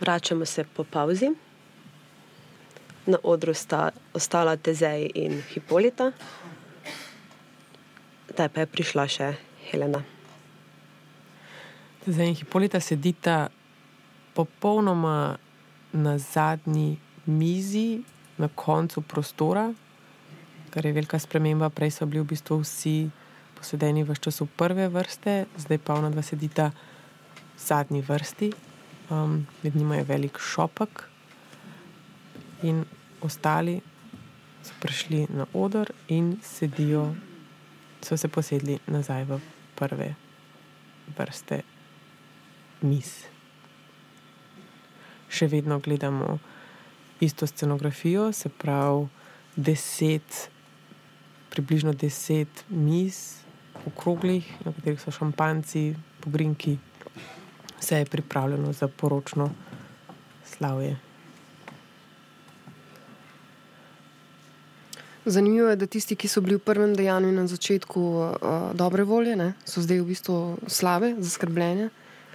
Vračamo se po pauzi. Na odru sta ostala Tezej in Hipolita, zdaj pa je prišla še Helena. Tezej in Hipolita sedita popolnoma na zadnji mizi, na koncu prostora, kar je velika sprememba. Prej so bili v bistvu vsi posedeni v času prve vrste, zdaj pa ona dva sedita v zadnji vrsti, um, med njima je velik šopek. In ostali so prišli na oder in sedijo, so se posedli nazaj v prve vrste mis. Še vedno gledamo isto scenografijo, se pravi, deset, približno deset mis, okroglih, na katerih so šampanci, pogrinki, vse je pripravljeno za poročno slavje. Zanimivo je, da tisti, ki so bili v prvem dejanju na začetku uh, dobre volje, ne, so zdaj v bistvu slabe, zaskrbljene.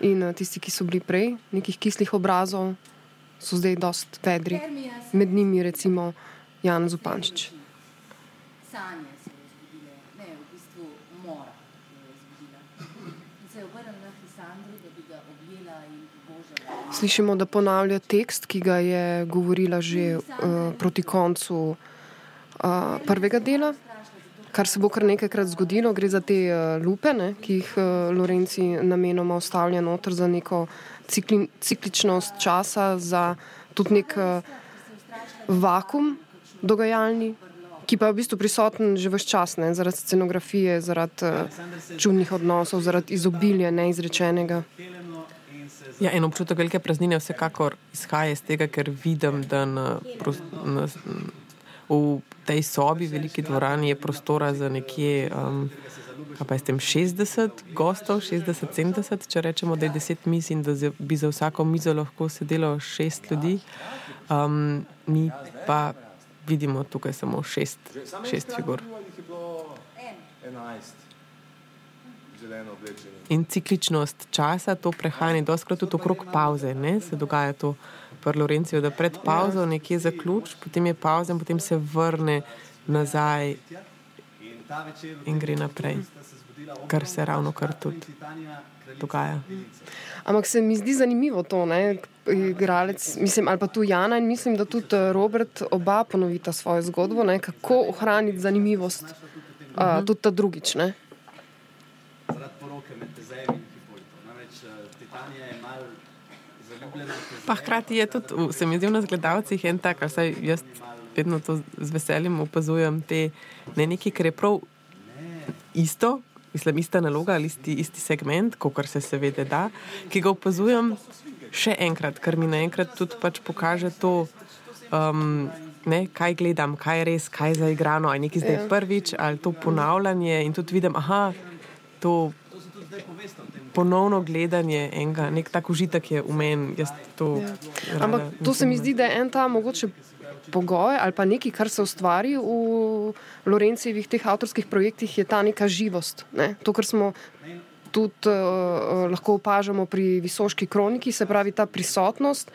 In uh, tisti, ki so bili prej nekih kislih obrazov, so zdaj dost vedri. Med njimi recimo Jan Zupančič. Sanje. Slišimo, da ponavlja tekst, ki ga je govorila že uh, proti koncu uh, prvega dela, kar se bo kar nekajkrat zgodilo. Gre za te uh, lupe, ne, ki jih uh, Lorenci namenoma ostavlja noter za neko cikli, cikličnost časa, za tudi nek uh, vakum dogajalni. Ki pa je v bistvu prisoten že vse čas, ne, zaradi scenografije, zaradi uh, čudnih odnosov, zaradi izobilja neizrečenega. Ja, en občutek velike praznine vsekakor izhaja iz tega, ker vidim, da na, na, v tej sobi, veliki dvorani, je prostora za nekje um, pa tem 60 gostov, 60-70, če rečemo, da je 10 mis in da bi za vsako mizo lahko sedelo 6 ljudi. Um, mi pa vidimo tukaj samo 6 figur. 11 zeleno oblečeni. In cikličnost časa, to prehajanje, doskrat tudi okrog pauze, ne? se dogaja to pri Lorenciju, da pred pauzo nekje zaključ, potem je pauza in potem se vrne nazaj in gre naprej, kar se ravno kar tudi dogaja. Ampak se mi zdi zanimivo to, ne? igralec, mislim, ali pa tu Jana in mislim, da tudi eh, Robert oba ponovita svojo zgodbo, ne? kako ohraniti zanimivost, uh, tudi ta drugič. Ne? Pa hkrati je tudi, se mi zdi, na gledalcih en tak, saj jaz vedno to z veseljem opazujem, te ne neki, ker je prav isto, mislim, ista naloga ali isti, isti segment, kot se seveda da, ki ga opazujem še enkrat, ker mi naenkrat tudi pač pokaže to. Um, Ne, kaj gledam, kaj je res, kaj je zaigrano, ali je nekaj zdaj ja. prvič, ali to ponavljanje. In tudi vidim, da to ponovno gledanje enega, nek tak užitek je v meni. To ja. Ampak to se mi zdi, da je en ta mogoče pogoj ali pa nekaj, kar se ustvari v Lorencijevih teh avtorskih projektih, je ta neka živost. Ne? To, kar smo tudi uh, lahko opažamo pri visoški kroniki, se pravi ta prisotnost.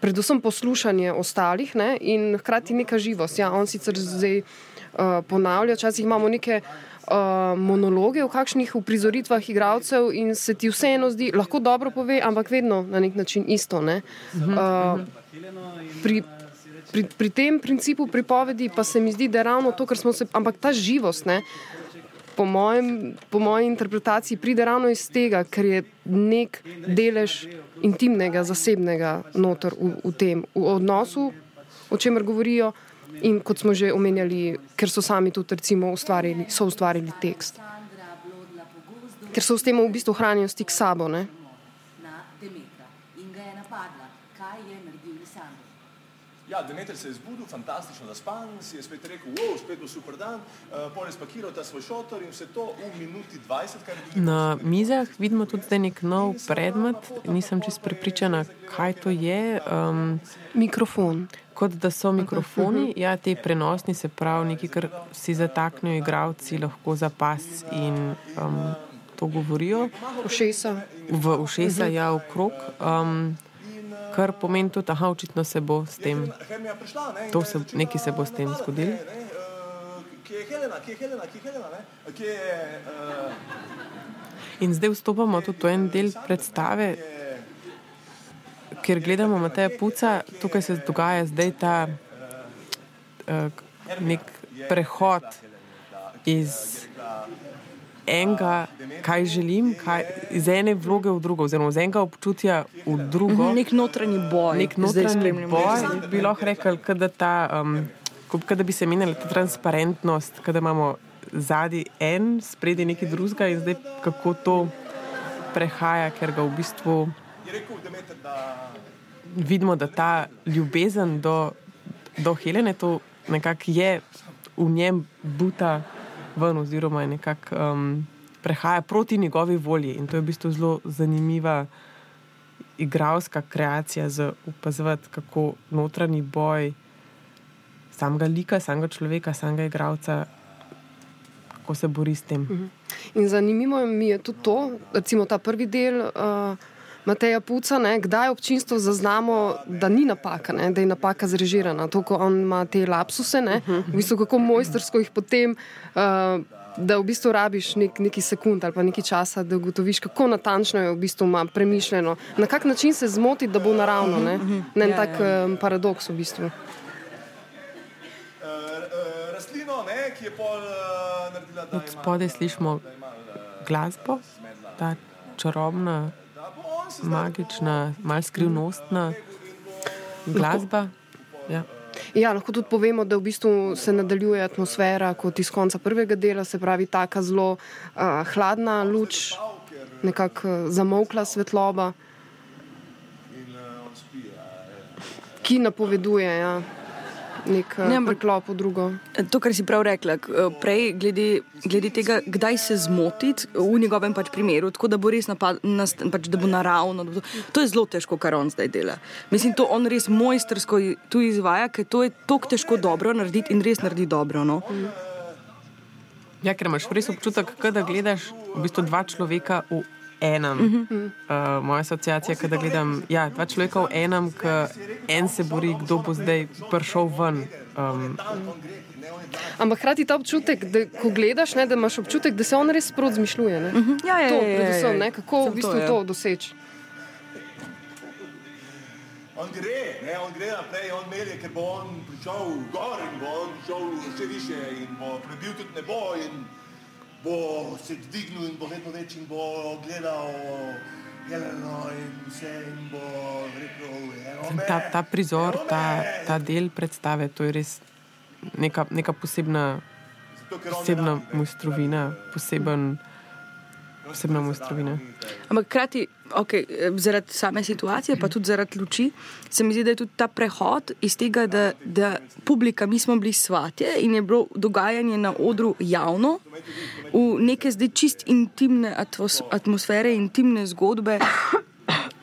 Predvsem poslušanje ostalih ne, in hkrati neka živost. Ja, on sicer zdaj uh, ponavlja, včasih imamo neke uh, uh, monologe v kakšnih uprizoritvah igralcev in se ti vseeno zdi, lahko dobro pove, ampak vedno na nek način isto. Ne? Uh, pri, pri, pri tem principu pripovedi pa se mi zdi, da je ravno to, kar smo se, ampak ta živost. Ne? Po, mojem, po moji interpretaciji pride ravno iz tega, ker je nek delež intimnega, zasebnega notor v, v tem v odnosu, o čemer govorijo, In kot smo že omenjali, ker so sami tudi ustvarili, so ustvarili tekst. Ker so s tem v bistvu ohranjali stik s sabo. Ne? Ja, Demeter se je zbudil, fantastično zaspan, si je spet rekel, wow, spet bo super dan, uh, pol je spakiral ta svoj šotor in vse to v minuti 20. Na mizah vidimo tudi zdaj nek nov predmet, nisem čest prepričana, kaj to je. Um, Mikrofon kot da so mikrofoni, ja, te prenosni, se pravi, nekaj, kar si zataknijo, igravci lahko za pas in um, to govorijo. Ušesa. V ušesa, ja, okrog. Um, kar pomeni tudi, da očitno se bo s tem, Hermija prišla, ne, To je se- začela nekaj se bo s tem zgodilo. ne, eh, Kje je Helena, kje je Helena, kje je Helena, kje je, eh, In zdaj vstopamo tudi v en del predstave, kjer gledamo Mateja Puca, tukaj se dogaja zdaj ta uh, nek prehod iz enega, kaj želim, kaj, iz ene vloge v drugo, oziroma iz enega občutja v drugo. Nek notranji boj. Nek notranji boj, bi lahko rekel, da, ta, um, da bi se menjala ta transparentnost, da imamo zadnji en, spredi nekaj drugega in zdaj kako to prehaja, ker ga v bistvu vidimo, da ta ljubezen do, do Helene, to nekako je v njem buta ven, oziroma je nekako um, prehaja proti njegovi volji. In to je v bistvu zelo zanimiva igralska kreacija, za opazovati, kako notranji boj samega lika, samega človeka, samega igralca, se bori s tem. In zanimivo mi je tudi to, recimo ta prvi del. Uh, Mateja Puca, ne, kdaj občinstvo zaznamo, da ni napaka, ne, da je napaka zrežirana. To, ko on ima te lapsuse, ne, v bistvu kako mojstersko jih potem, uh, da v bistvu rabiš nek, neki sekund ali pa nekaj časa, da ugotoviš, kako natančno je v bistvu ima premišljeno, na kak način se zmoti, da bo naravno. Ne, ne en Ja, tak um, paradoks v bistvu. eh, rastlino, ne, ki je pol naredila, da Od ima, spodaj slišimo glasbo, ta čarobna, magična, malce skrivnostna glasba. Ja. Ja, lahko tudi povemo, da v bistvu se nadaljuje atmosfera kot iz konca prvega dela, se pravi, tako zelo uh, hladna luč, nekako uh, zamokla svetloba, ki napoveduje ja, nek Ne, preklop v drugo. To, kar si prav rekla, eh, prej glede, glede tega, kdaj se zmotiti v njegovem pač primeru, tako da bo res napad, nas, pač, da bo naravno. da bo To, to je zelo težko, kar on zdaj dela. Mislim, to on res mojstersko i- tu izvaja, ker to je tako težko dobro narediti in res naredi dobro. No? Ja, ker imaš res občutek, da gledaš v bistvu dva človeka v enem. Uh -huh. uh, moja asociacija je, da gledam ja, dva človeka v enem, ki en se bori, kdo bo zdaj prišel ven. Um, Ampak hkrati ta občutek, da ko gledaš, ne, da imaš občutek, da se on res sprot zmišljuje. Ne? Ja, ja, To, ja, ja, ja, predvsem, ne, kako v bistvu ja. to doseči. On gre, ne, on gre naprej, on melje, ker bo on prišel gor in bo on šel še više in bo prebil tudi nebo in bo se dvignil in bo vedno več in bo gledal Jeleno in vse in bo rekel, me. ta, ta prizor, ta, me." ta del predstave, to je res neka, neka posebna, Zato, posebna mojstrovina, poseben, posebna mojstrovina. Ampak hkrati, okay, zaradi same situacije, pa tudi zaradi luči, se mi zdi, da je tudi ta prehod iz tega, da, da publika, mi smo bili svatje in je bilo dogajanje na odru javno, v neke zdaj čist intimne atvos, atmosfere, intimne zgodbe.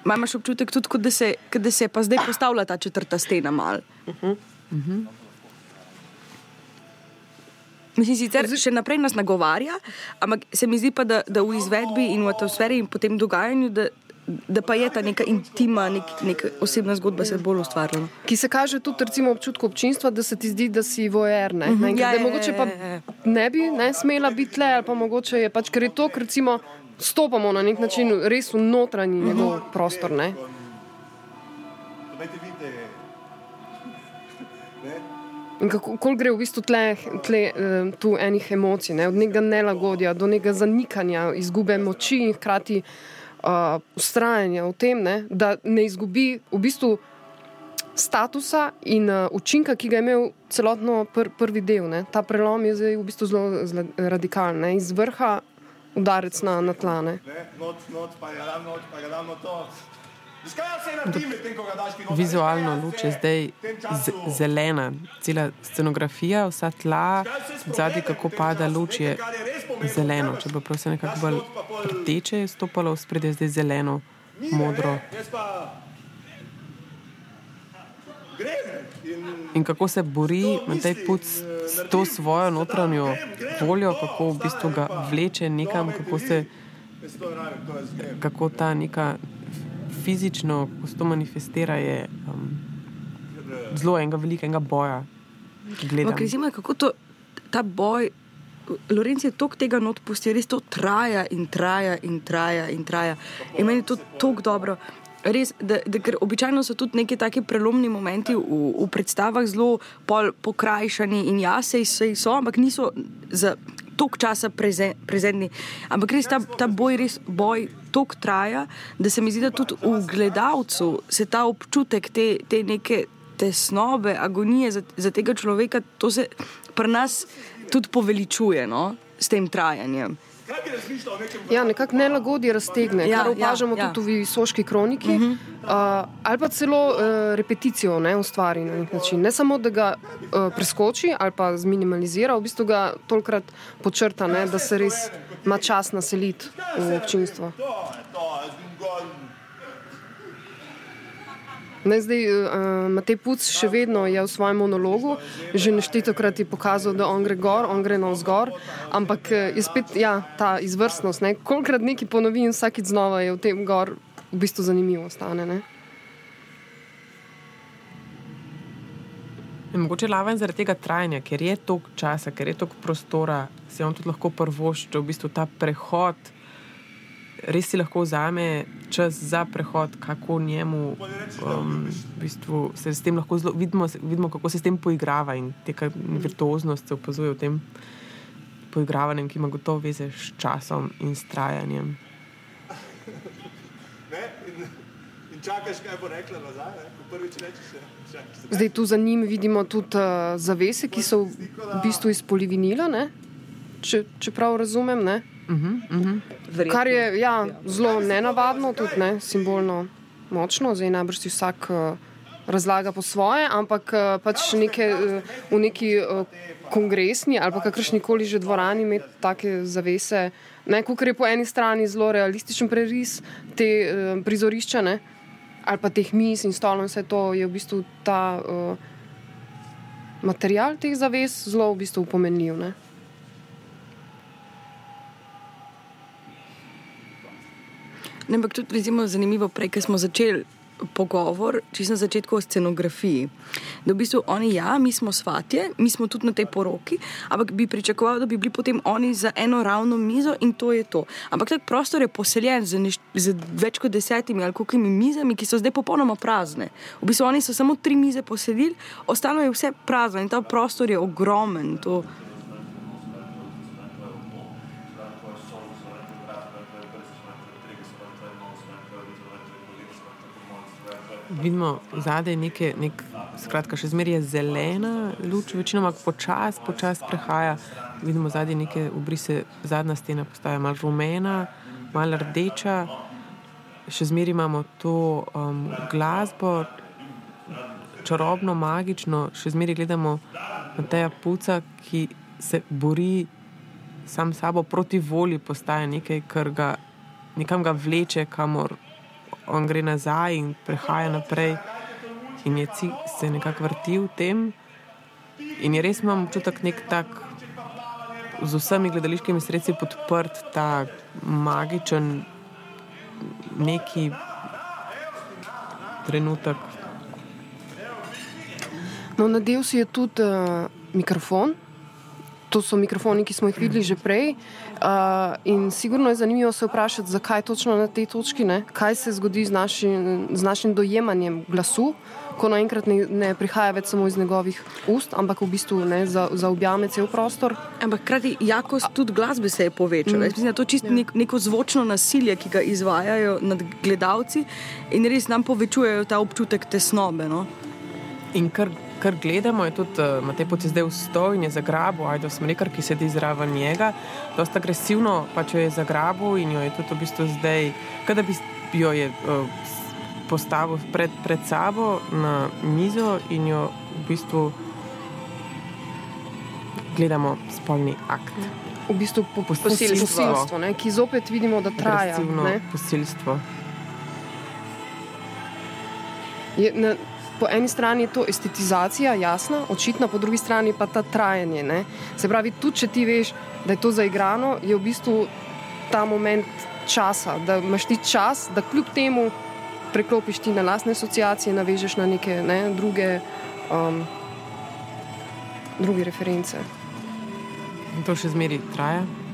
Ma Imaš občutek tudi, kot da se, kot da se je pa zdaj postavila ta četrta stena mal. Mislim, sicer še naprej nas nagovarja, ampak se mi zdi pa, da, da v izvedbi in v atmosferi in potem dogajanju, da, da pa je ta neka intima, nek, neka osebna zgodba se bolj ustvarjala. Ki se kaže tudi recimo, občutku občinstva, da se ti zdi, da si vojer. Ne? Ne, Ja, da ja, mogoče pa ja, ja. ne bi ne, smela biti le, ali pa mogoče je pač, ker je to, ker recimo stopamo na nek način res v notranji njegov prostor. Ne? Dajte vidite, ne, In kako gre v bistvu tle, tle eh, tu enih emocij, ne? od nekega nelagodja do nekega zanikanja, izgube moči in hkrati uh, ustrajanja v tem, ne? da ne izgubi v bistvu statusa in uh, učinka, ki ga je imel celotno pr prvi del. Ne? Ta prelom je zdaj v bistvu zelo radikalen, ne? iz vrha udarec na, na tla. Ne? not, not, pa dam not, pa dam not to. Vizualno luč je zdaj zelena, cela scenografija, vsa tla, zadnji, kako pada luč, je zeleno. Če bi prosim nekako bolj rdeče je stopalo spredje, zdaj zeleno, modro. In kako se bori Matej Puc s to svojo notranjo voljo, kako v bistvu ga vleče nekam, kako, se, kako ta neka fizično, ko se to manifestira, je um, zelo enega velikega boja. Ampak recimo, kako to, ta boj, Lorenz je toliko tega not pustil, res to traja in traja in traja in traja. In meni je to tako dobro. Res, da, da, ker običajno so tudi neki taki prelomni momenti v, v predstavah zelo pokrajšani in jaz se jih so, ampak niso za toliko časa prezen, prezentni. Ampak res ta, ta boj, res boj toliko traja, da se mi zdi, da tudi v gledalcu se ta občutek te, te neke tesnobe, agonije za, za tega človeka, to se pri nas tudi poveličuje no, s tem trajanjem. Ja, nekako nelagodje raztegne, ja, kar opažamo ja, ja. tudi v visoki kroniki, uh -huh. uh, ali pa celo uh, repeticijo ne, ustvari na nek način. Ne samo, da ga uh, preskoči ali pa zminimalizira, v bistvu ga tolkrat počrta, ne, da se res ima čas naseliti v občinstvo. Ne, zdaj, uh, Matej Puc še vedno je v svojem monologu, že neštetokrat je pokazal, da on gre gor, on gre navzgor, ampak eh, je spet ja, ta izvrstnost. Ne. Kolikrat nekaj ponovi in vsakeč znova je v tem gor v bistvu zanimivo stane. Ne. Mogoče laven zaradi tega trajanja, ker je toliko časa, ker je toliko prostora, se on tudi lahko prvošče v bistvu ta prehod res si lahko vzame čas za prehod, kako njemu um, v bistvu se s tem lahko zelo vidimo, vidimo, kako se s tem poigrava in te virtuoznost se opazuje v tem poigravanju, ki ima gotovo veze s časom in s trajanjem. Zdaj tu za njim vidimo tudi uh, zavese, ki so v bistvu iz polivinila, če, če prav razumem. Ne? Uh -huh, uh -huh. Kar je ja, zelo nenavadno, tudi ne, simbolno močno, zdaj najbrž si vsak uh, razlaga po svoje, ampak uh, pač neke, uh, v neki uh, kongresni ali kakršni koli že dvorani imeti take zavese. Ne, kukor je po eni strani zelo realističen preris te uh, prizorišča, ne, ali pa teh mis in stolov, vse to je v bistvu ta uh, material teh zaves zelo v bistvu pomenljiv. Ne. Ne, ampak tudi recimo, zanimivo, prej, ko smo začeli pogovor, če sem začetku o scenografiji. Da v bistvu oni, ja, mi smo svatje, mi smo tudi na tej poroki, ampak bi pričakoval, da bi bili potem oni za eno ravno mizo in to je to. Ampak tak prostor je poseljen z, neš, z več kot desetimi ali kolikimi mizami, ki so zdaj popolnoma prazne. V bistvu oni so samo tri mize posedili, ostalo je vse prazno in ta prostor je ogromen. To, vidimo zadaj nekaj, nek, skratka, še zmeraj je zelena luč, večinoma počasi počas prehaja. Vidimo zadaj neke obrise, zadnja stena postaja malo rumena, malo rdeča. Še zmeraj imamo to um, glasbo, čarobno, magično, še zmeraj gledamo na teja puca, ki se bori sam sabo proti volji, postaje nekaj, kar ga nekam ga vleče, kamor on gre nazaj in prehaja naprej, in je ci, se nekako vrti v tem. In je res imam občutek, nek tak z vsemi gledališkimi sredstvi podprt ta magičen neki trenutek. No, nadel si je tudi uh, mikrofon. To so mikrofoni, ki smo jih videli že prej. Uh, in sigurno je zanimivo se vprašati, zakaj točno na tej točki, ne? kaj se zgodi z našim, z našim dojemanjem glasu, ko naenkrat ne, ne prihaja več samo iz njegovih ust, ampak v bistvu ne, za, za objame cel prostor. Ampak hkrati jakost tudi glasbe se je povečala. Mm. Mislim, da to je čisto nek, neko zvočno nasilje, ki ga izvajajo nad gledalci in res nam povečujejo ta občutek tesnobe. No? In kar kar gledamo, je tudi uh, Matej Poci zdaj v stoj in je zagrabil, ajdo smrekar, ki sedi zraven njega. Dosta agresivno pač jo je zagrabil in jo je tudi v bistvu zdaj, kada bi jo je uh, postavil pred, pred sabo na mizo in jo v bistvu gledamo spolni akt. V bistvu po, posilstvo, posilstvo ne, ki zopet vidimo, da traja. Posilstvo. Je, na, po eni strani je to estetizacija, jasna, očitna, po drugi strani pa ta trajanje. Ne? Se pravi, tudi če ti veš, da je to zaigrano, je v bistvu ta moment časa, da imaš ti čas, da kljub temu preklopiš ti na lastne asociacije, navežeš na neke ne, druge, um, druge reference. In to še zmeri traja.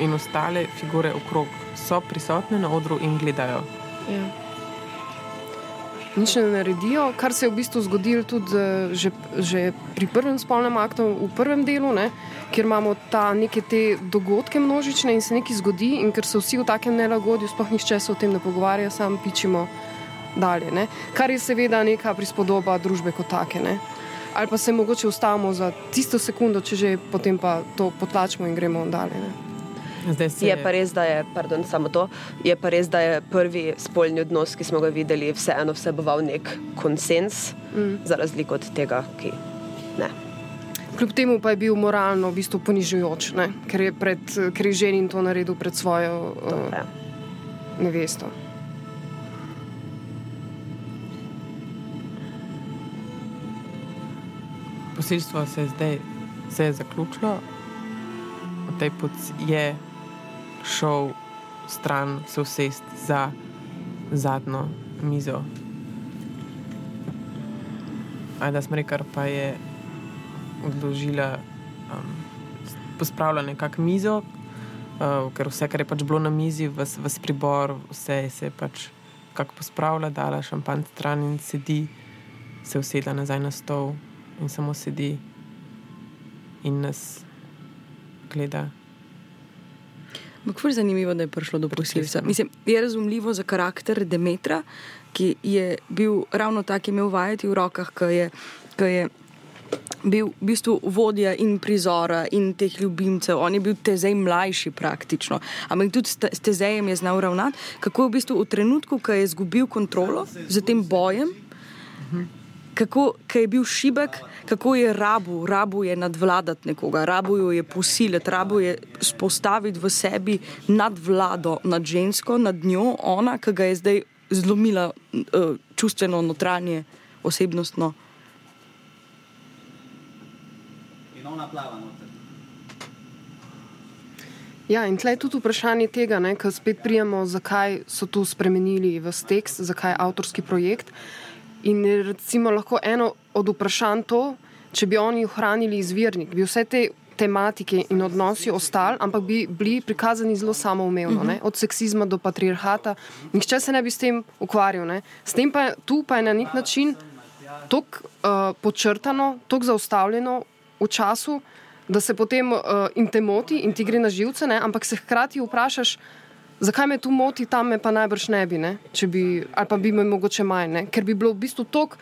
In ostale figure okrog so prisotne na odru in gledajo. Ja. Nič ne naredijo, kar se je v bistvu zgodilo tudi eh, že, že pri prvem spolnem aktu, v prvem delu, ne, kjer imamo ta neke te dogodke množične in se nekaj zgodi, in ker so vsi v takem nelagodju, sploh nihče se o tem ne pogovarja, sam pičimo dalje. Ne. Kar je seveda neka prispodoba družbe kot take. Ne. Ali pa se mogoče ustavimo za tisto sekundo, če že potem pa to potlačimo in gremo dalje. Ne. Zdaj se Je pa res, da je, pardon, samo to, je pa res, da je prvi spolni odnos, ki smo ga videli, vseeno vseboval nek konsens, mm. za razliko od tega, ki ne. Kljub temu pa je bil moralno v bistvu ponižujoč, ne, ker je, pred, ker je ženin to naredil pred svojo To, uh, ja. nevesto. Posilstvo se je zdaj se je zaključilo, od tej poti je šel stran, se usest za zadnjo mizo. Ajda Smrekar pa je odložila, um, pospravila nekako mizo, uh, ker vse, kar je pač bilo na mizi, v, v pribor, vse se je pač kako pospravila, dala šampan stran in sedi, se usedla nazaj na stol in samo sedi in nas gleda. Ampak je zanimivo, da je prišlo do posilstva. Mislim, je razumljivo za karakter Demetra, ki je bil ravno tak, imel vajeti v rokah, ki je, ki je bil v bistvu vodja in prizora in teh ljubimcev. On je bil tezej mlajši praktično, ampak tudi s te- s tezejem je znal ravnati. Kako je v bistvu v trenutku, ko je izgubil kontrolo z tem bojem, kako ko je bil šibek, kako je rabu, rabu je nadvladati nekoga, rabu jo je posiliti, rabu je spostaviti v sebi nadvlado nad žensko, nad njo, ona, ki ga je zdaj zlomila uh, čustveno, notranje, osebnostno. In ona plava noter. Ja, in tle je tudi vprašanje tega, ker spet prijemo, zakaj so tu spremenili v tekst, zakaj je avtorski projekt. In recimo lahko eno od vprašanj to, če bi oni ohranili izvirnik, bi vse te tematike in odnosi ostali, ampak bi bili prikazani zelo samoumevno, ne? od seksizma do patriarhata. Nihče se ne bi s tem ukvarjal. Ne? S tem pa je, tu pa je na nek način tako uh, počrtano, tako zaustavljeno v času, da se potem uh, in te moti in ti gre na živce, ne? ampak se hkrati vprašaš, zakaj me tu moti, tam me pa najbrž ne bi, ne? Če bi ali pa bi me mogoče manj, ne? ker bi bilo v bistvu tok.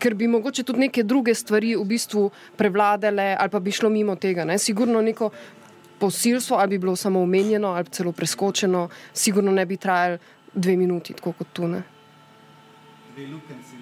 Ker bi mogoče tudi neke druge stvari v bistvu prevladale, ali pa bi šlo mimo tega. Ne? Sigurno neko posilstvo, ali bi bilo samo omenjeno, ali celo preskočeno, sigurno ne bi trajalo dve minuti, tako kot tu. Ne? Dve lukenci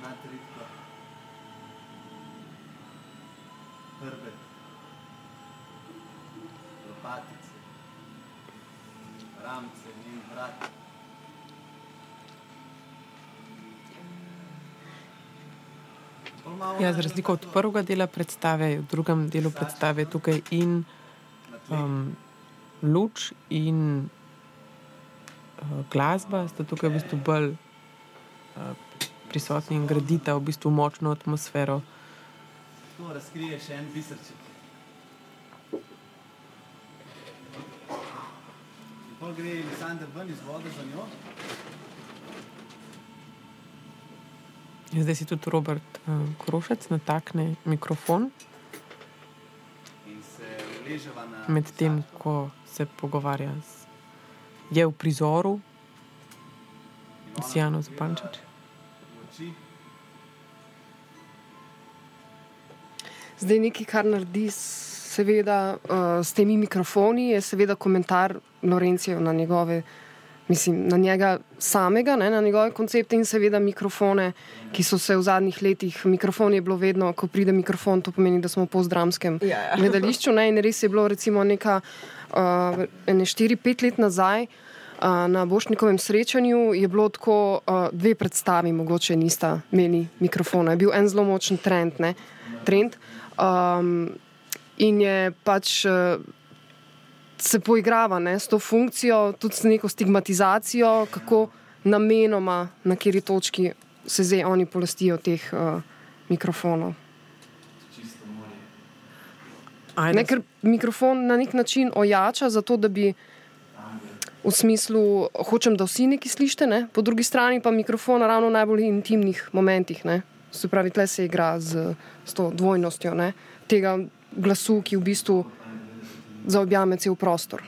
Ja, za razliko od prvega dela predstave, v drugem delu predstave je tukaj in um, luč in uh, glasba, sta tukaj v bistvu bolj uh, prisotni in gradita v bistvu močno atmosfero. To razkrije še en biserček. In pol gre Aleksandr ven iz vode za njo. Zdaj si tudi Robert uh, Krošec natakne mikrofon medtem, ko se pogovarja. Z, je v prizoru z Jano Zapančič. Zdaj, nekaj, kar naredi, seveda, uh, s temi mikrofoni, je seveda komentar Lorencijo na njegove. Mislim, na njega samega, ne, na njegove koncepte in seveda mikrofone, ki so se v zadnjih letih, mikrofon je bilo vedno, ko pride mikrofon, to pomeni, da smo v postdramskem Ja, ja. gledališču. Ne, in res je bilo recimo neka, uh, ene 4-5 let nazaj. Uh, na Bošnikovem srečanju je bilo tako, uh, dve predstavi, mogoče nista imeli mikrofona. Je bil en zelo močen trend. Ne, trend um, in je pač uh, se poigrava ne, s to funkcijo, tudi s neko stigmatizacijo, kako namenoma, na kateri točki se zdaj oni polastijo teh uh, mikrofonov. Ne, ker mikrofon na nek način ojača, zato da bi v smislu, hočem, da vsi nekaj slišite, ne? po drugi strani pa mikrofon ravno v najbolj intimnih momentih. Ne? Se pravi, tle se igra z, z to dvojnostjo ne? tega glasu, ki v bistvu zaobjame cel prostor.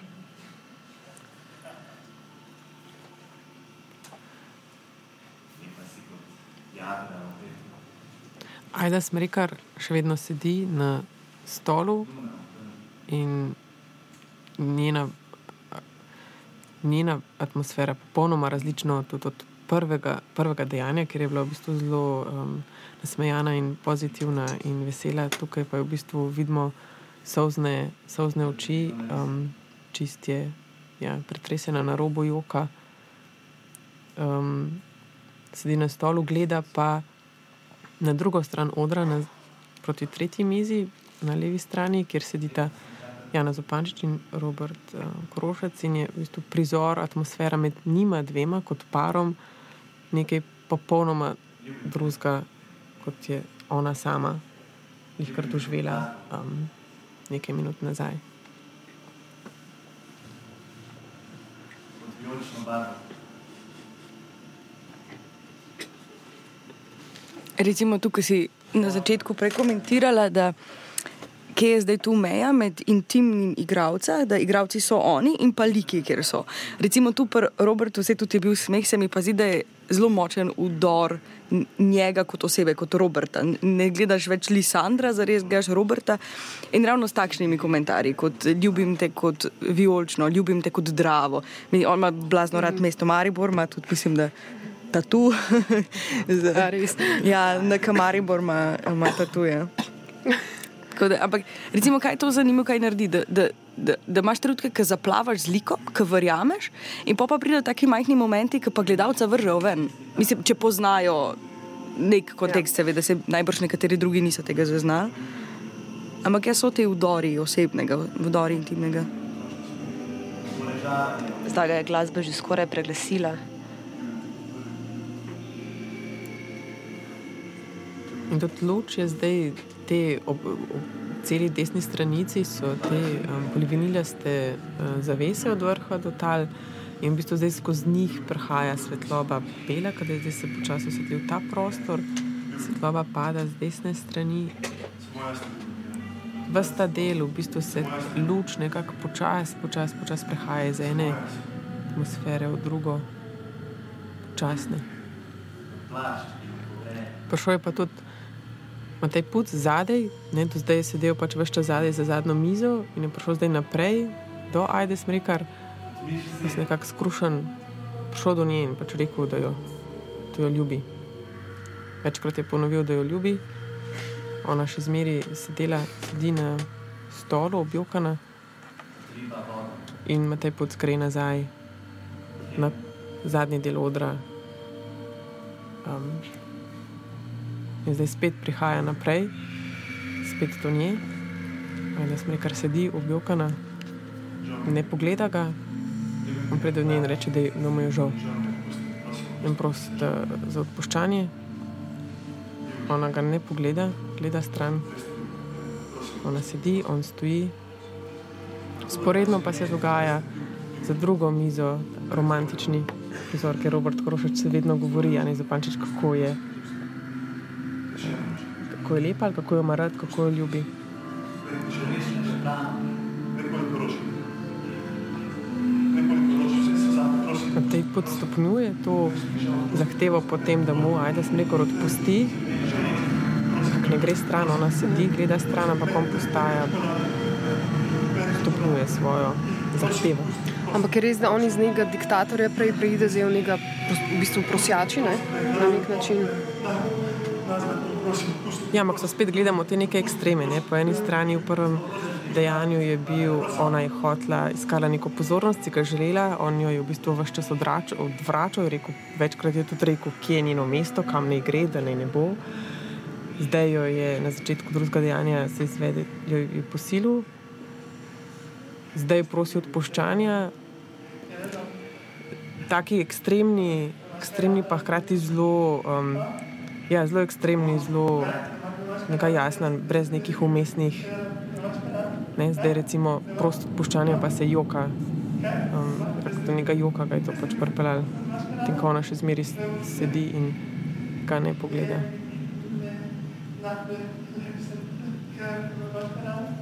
Ajda Smrekar še vedno sedi na stolu in njena, njena atmosfera je popolnoma različna od prvega, prvega dejanja, ker je bila v bistvu zelo um, nasmejana in pozitivna in vesela. Tukaj pa je v bistvu vidimo solzne, solzne oči, um, čistje, ja, pretresena na robu joka. Um, sedi na stolu, gleda pa na drugo stran odra, na, proti tretji mizi, na levi strani, kjer sedita Jana Zopančič in Robert uh, Krošac in je v bistvu prizor, atmosfera med njima dvema kot parom, nekaj popolnoma drugega, kot je ona sama jih kar doživela um, nekaj minut nazaj. Recimo, tukaj si na začetku prekomentirala, da kje je zdaj tu meja med intimnim igravcem, da igravci so oni in pa liki, kjer so. Recimo tu pri Robertu, vse tudi je bil smeh, se mi pa zdi, da je zelo močen udor njega kot osebe, kot Roberta. Ne gledaš več Lisandra, zares gledaš Roberta in ravno s takšnimi komentarji, kot ljubim te kot vijolično, ljubim te kot dravo. Mi- On ima blazno rad mesto Maribor, ima tudi, mislim, da tatu. Z-? Ja, na Kamaribor ima, ima tatuje. Da, ampak, recimo, kaj to zanimivo, kaj naredi? Da, da, da, da imaš trenutke, ki zaplavaš z likom, ki verjameš, in pa, pa pridejo taki majhni momenti, ki pa gledalca vržejo ven. Mislim, če poznajo nek kontekst, seveda se najbrž nekateri drugi niso tega zaznali. Ampak jaz so te vdori osebnega, vdori intimnega. Zdaj ga je glasba že skoraj preglasila. In tudi luč je zdaj te ob, ob celi desni stranici, so te um, polivinilaste uh, zavese od vrha do tal. In v bistvu zdaj skozi njih prihaja svetloba bela, je zdaj se počasi osvetlil ta prostor, svetloba pada z desne strani. Ves ta del, v bistvu se luč nekako počasi, počasi, počasi prehaja iz ene atmosfere v drugo, počasne. Prišel je pa tudi Matej Puc zadaj, ne, do zdaj je sedel pač vse čas zadaj za zadnjo mizo in je prišel zdaj naprej do Ajde Smrekar, jaz nekako skrušen, prišel do nje in pač rekel, da jo, da jo ljubi. Večkrat je ponovil, da jo ljubi, ona še zmeri sedela, na stolu, objokana in Matej Puc gre nazaj na zadnji del odra. Um, In zdaj spet prihaja naprej, spet do nje. Da smo kar sedi, objokana, ne pogleda ga, in pride do nje in reče, da je- da mu je žal. In prosi da- za odpuščanje. Ona ga ne pogleda, gleda stran. Ona sedi, on stoji. Sporedno pa se dogaja za drugo mizo, romantični prizor, ker Robert Krošač se vedno govori, a ne zapančič, kako je kako je lepa, ali kako jo ima rad, kako jo ljubi. Na tej pot stopnjuje to zahtevo potem, da mu ajde smrekor odpusti, ampak ne gre stran, ona sedi, gleda stran, ampak on postaja, stopnjuje svojo zahtevo. Ampak je res, da on iz nekega diktatorja prej v nekega pros- v bistvu prosjači, ne? na nek način. Ja, ampak so spet gledamo te neke ekstreme. Ne? Po eni strani v prvem dejanju je bil, ona je hotela, iskala neko pozornost, si ga želela, on jo je v bistvu vse čas odvračal, je rekel, večkrat je tudi rekel, kje je njeno mesto, kam naj gre, da naj ne bo. Zdaj jo je na začetku drugega dejanja se izvede, jo je posilil. zdaj prosi odpuščanja. Taki ekstremni, ekstremni pa hkrati zelo, um, ja, zelo ekstremni, zelo neka jasna, brez nekih umestnih. Ne, zdaj recimo prosto odpuščanje pa se joka. Um, je nekaj joka, kaj je to pač prpelal. Tem, ko ona še zmeri sedi in ga ne pogleda. Potreba za dovolitev.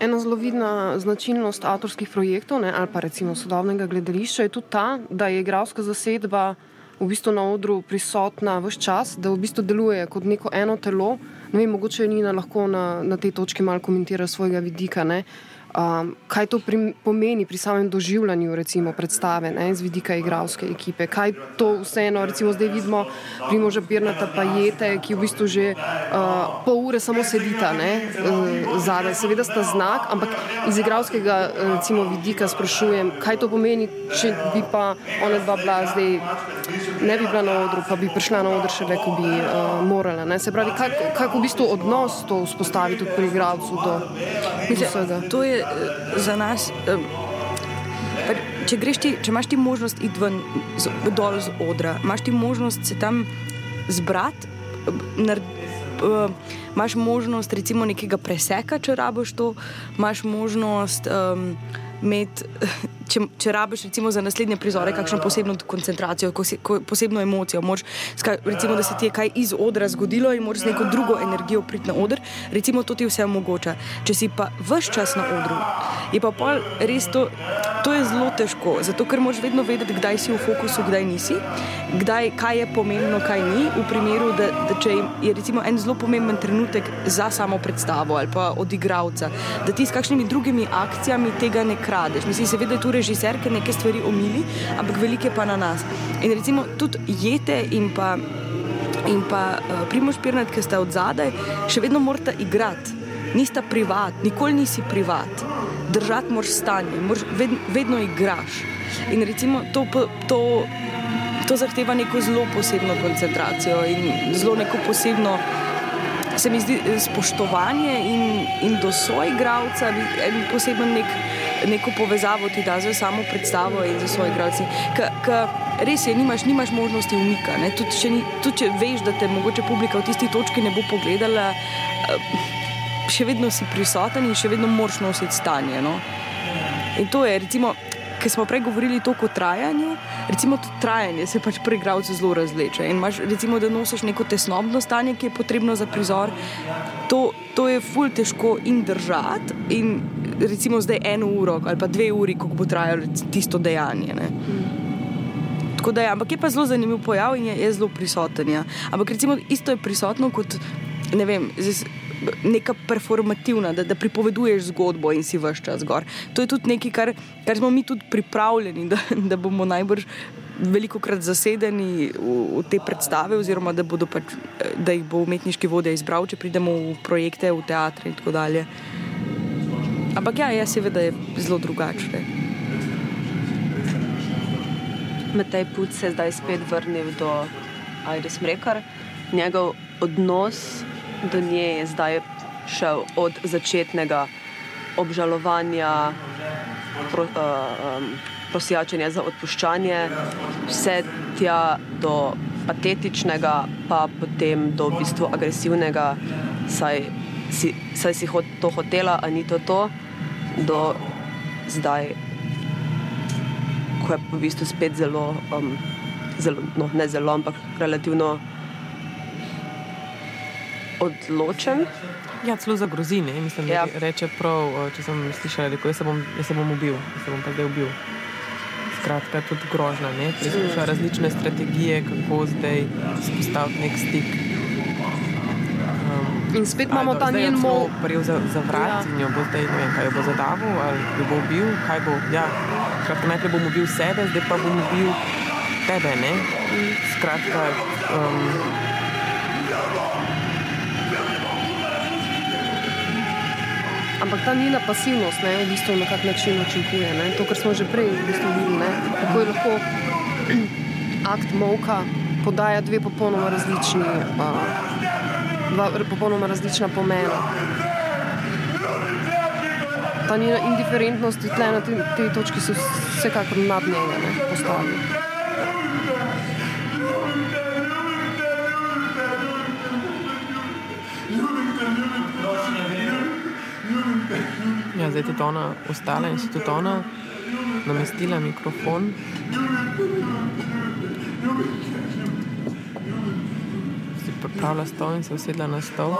Ena zelo vidna značilnost avtorskih projektov ne, ali pa recimo sodobnega gledališča je tudi ta, da je igralska zasedba v bistvu na odru prisotna vse čas, da v bistvu deluje kot neko eno telo. Ne vem, mogoče Nina lahko na, na tej točki malo komentira svojega vidika. Ne. Um, kaj to pri, pomeni pri samem doživljanju recimo, predstave ne, z vidika igralske ekipe? Kaj to vseeno, recimo zdaj vidimo Primoža Pirnata pa jete, ki v bistvu že uh, pol ure samo sedita ne, uh, zadaj. Seveda sta znak, ampak iz igralskega uh, recimo, vidika sprašujem, kaj to pomeni, če bi pa ona dva bila zdaj, ne bi bila na odru, pa bi prišla na odr šele, ko bi uh, morala. Ne. Se pravi, kako kak v bistvu odnos to vzpostavi tudi pri igralcu do, do vsega? To je za nas. eh, pa Če, ti, če imaš ti možnost iti ven, z, dol z odra, imaš ti možnost se tam zbrati, eh, eh, imaš možnost recimo nekega preseka, če rabiš to, imaš možnost um, imeti, če, če rabiš recimo za naslednje prizore, kakšno posebno koncentracijo, ko si, ko, posebno emocijo. Moraš, ska, recimo, da se ti je kaj iz odra zgodilo in moraš z neko drugo energijo priti na oder, recimo to ti vse omogoča. Če si pa vse čas na odru, je pa pol res to, to je zelo težko, zato ker moraš vedno vedeti, kdaj si v fokusu, kdaj nisi, kdaj, kaj je pomembno, kaj ni. V primeru, da, da če je recimo en zelo pomemben trenutek za samo predstavo ali pa od igralca, da ti s kakšnimi drugimi akcijami tega ne kradeš. Mislim, seveda je tu režiser, ker neke stvari omili, ampak velike pa na nas. In recimo tudi jete in pa. In pa uh, Primoš Pirnat, ki sta od zadaj, še vedno morata igrati. Nista privat, nikoli nisi privat. Držati moraš stanje, moraš, vedno, vedno igraš. In recimo to, to, to zahteva neko zelo posebno koncentracijo in zelo neko posebno. Se mi zdi spoštovanje in, in do soigralca, en poseben nek, neko povezavo ti da za samo predstavo in za svoje igralce. Res je, nimaš, nimaš možnosti umika. Tudi če, ni, tudi če veš, da te mogoče publika v tisti točki ne bo pogledala, eh, še vedno si prisoten in še vedno moraš nositi stanje. No? In to je, recimo, ker smo prej govorili toliko o trajanju, recimo to trajanje se pač pri igralcu zelo razleče. In imaš, recimo, da nosiš neko tesnobno stanje, ki je potrebno za prizor, to, to je ful težko in držati. In recimo zdaj eno uro ali pa dve uri, koliko bo trajalo tisto dejanje. Ne. Tako da je, ampak je pa zelo zanimiv pojav in je, je zelo prisoten. Ja. Ampak recimo isto je prisotno kot ne vem. Zdaj, Neka performativna, da, da pripoveduješ zgodbo in si vse čas gor. To je tudi nekaj, kar, kar smo mi tudi pripravljeni, da, da bomo najbrž veliko krat zasedeni v, v te predstave, oziroma da, pač, da jih bo umetniški vodja izbral, če pridemo v projekte, v teatre in tako dalje. Ampak ja, ja seveda je zelo drugače. Matej Put se je zdaj spet vrnil do Aida Smrekar. Njegov odnos do nje je zdaj šel od začetnega obžalovanja, pro, uh, um, prosjačenja za odpuščanje, vse tja do patetičnega, pa potem do v bistvu agresivnega, saj si, saj si hot, to hotela, a ni to to, do zdaj ko je v bistvu spet zelo, um, zelo no, ne zelo, ampak relativno odločen. Ja, celo za grozine. Mislim, da Ja. reče prav, če sem slišala, da jaz se bom, jaz se bom ubil, jaz se bom pa zdaj ubil. Skratka, tudi grožna. ne. Preizkuša različne strategije, kako zdaj spostaviti nek stik. Um, In spet imamo ta njen celo mo. Prijel za, za vrat Ja. ja. in jo bo zdaj, ne vem, kaj jo bo zadavil, ali jo bo ubil, kaj bo. Ja, skratka, najprej bom ubil sebe, zdaj pa bom ubil tebe. Ne? Skratka, um, Ampak ta njena pasivnost ne, v bistvu na kak način učinkuje. Ne? To, kar smo že prej v bistvu videli, ne? kako je lahko akt molka podaja dve popolnoma različni, uh, dva popolnoma različna pomena. Ta njena indiferentnost tle na tej, tej točki se vsekakor nad njega ne, postavi. Ja, zdaj je tudi ona ostala in tudi ona namestila mikrofon. Si pripravila stol in se usedla na stol.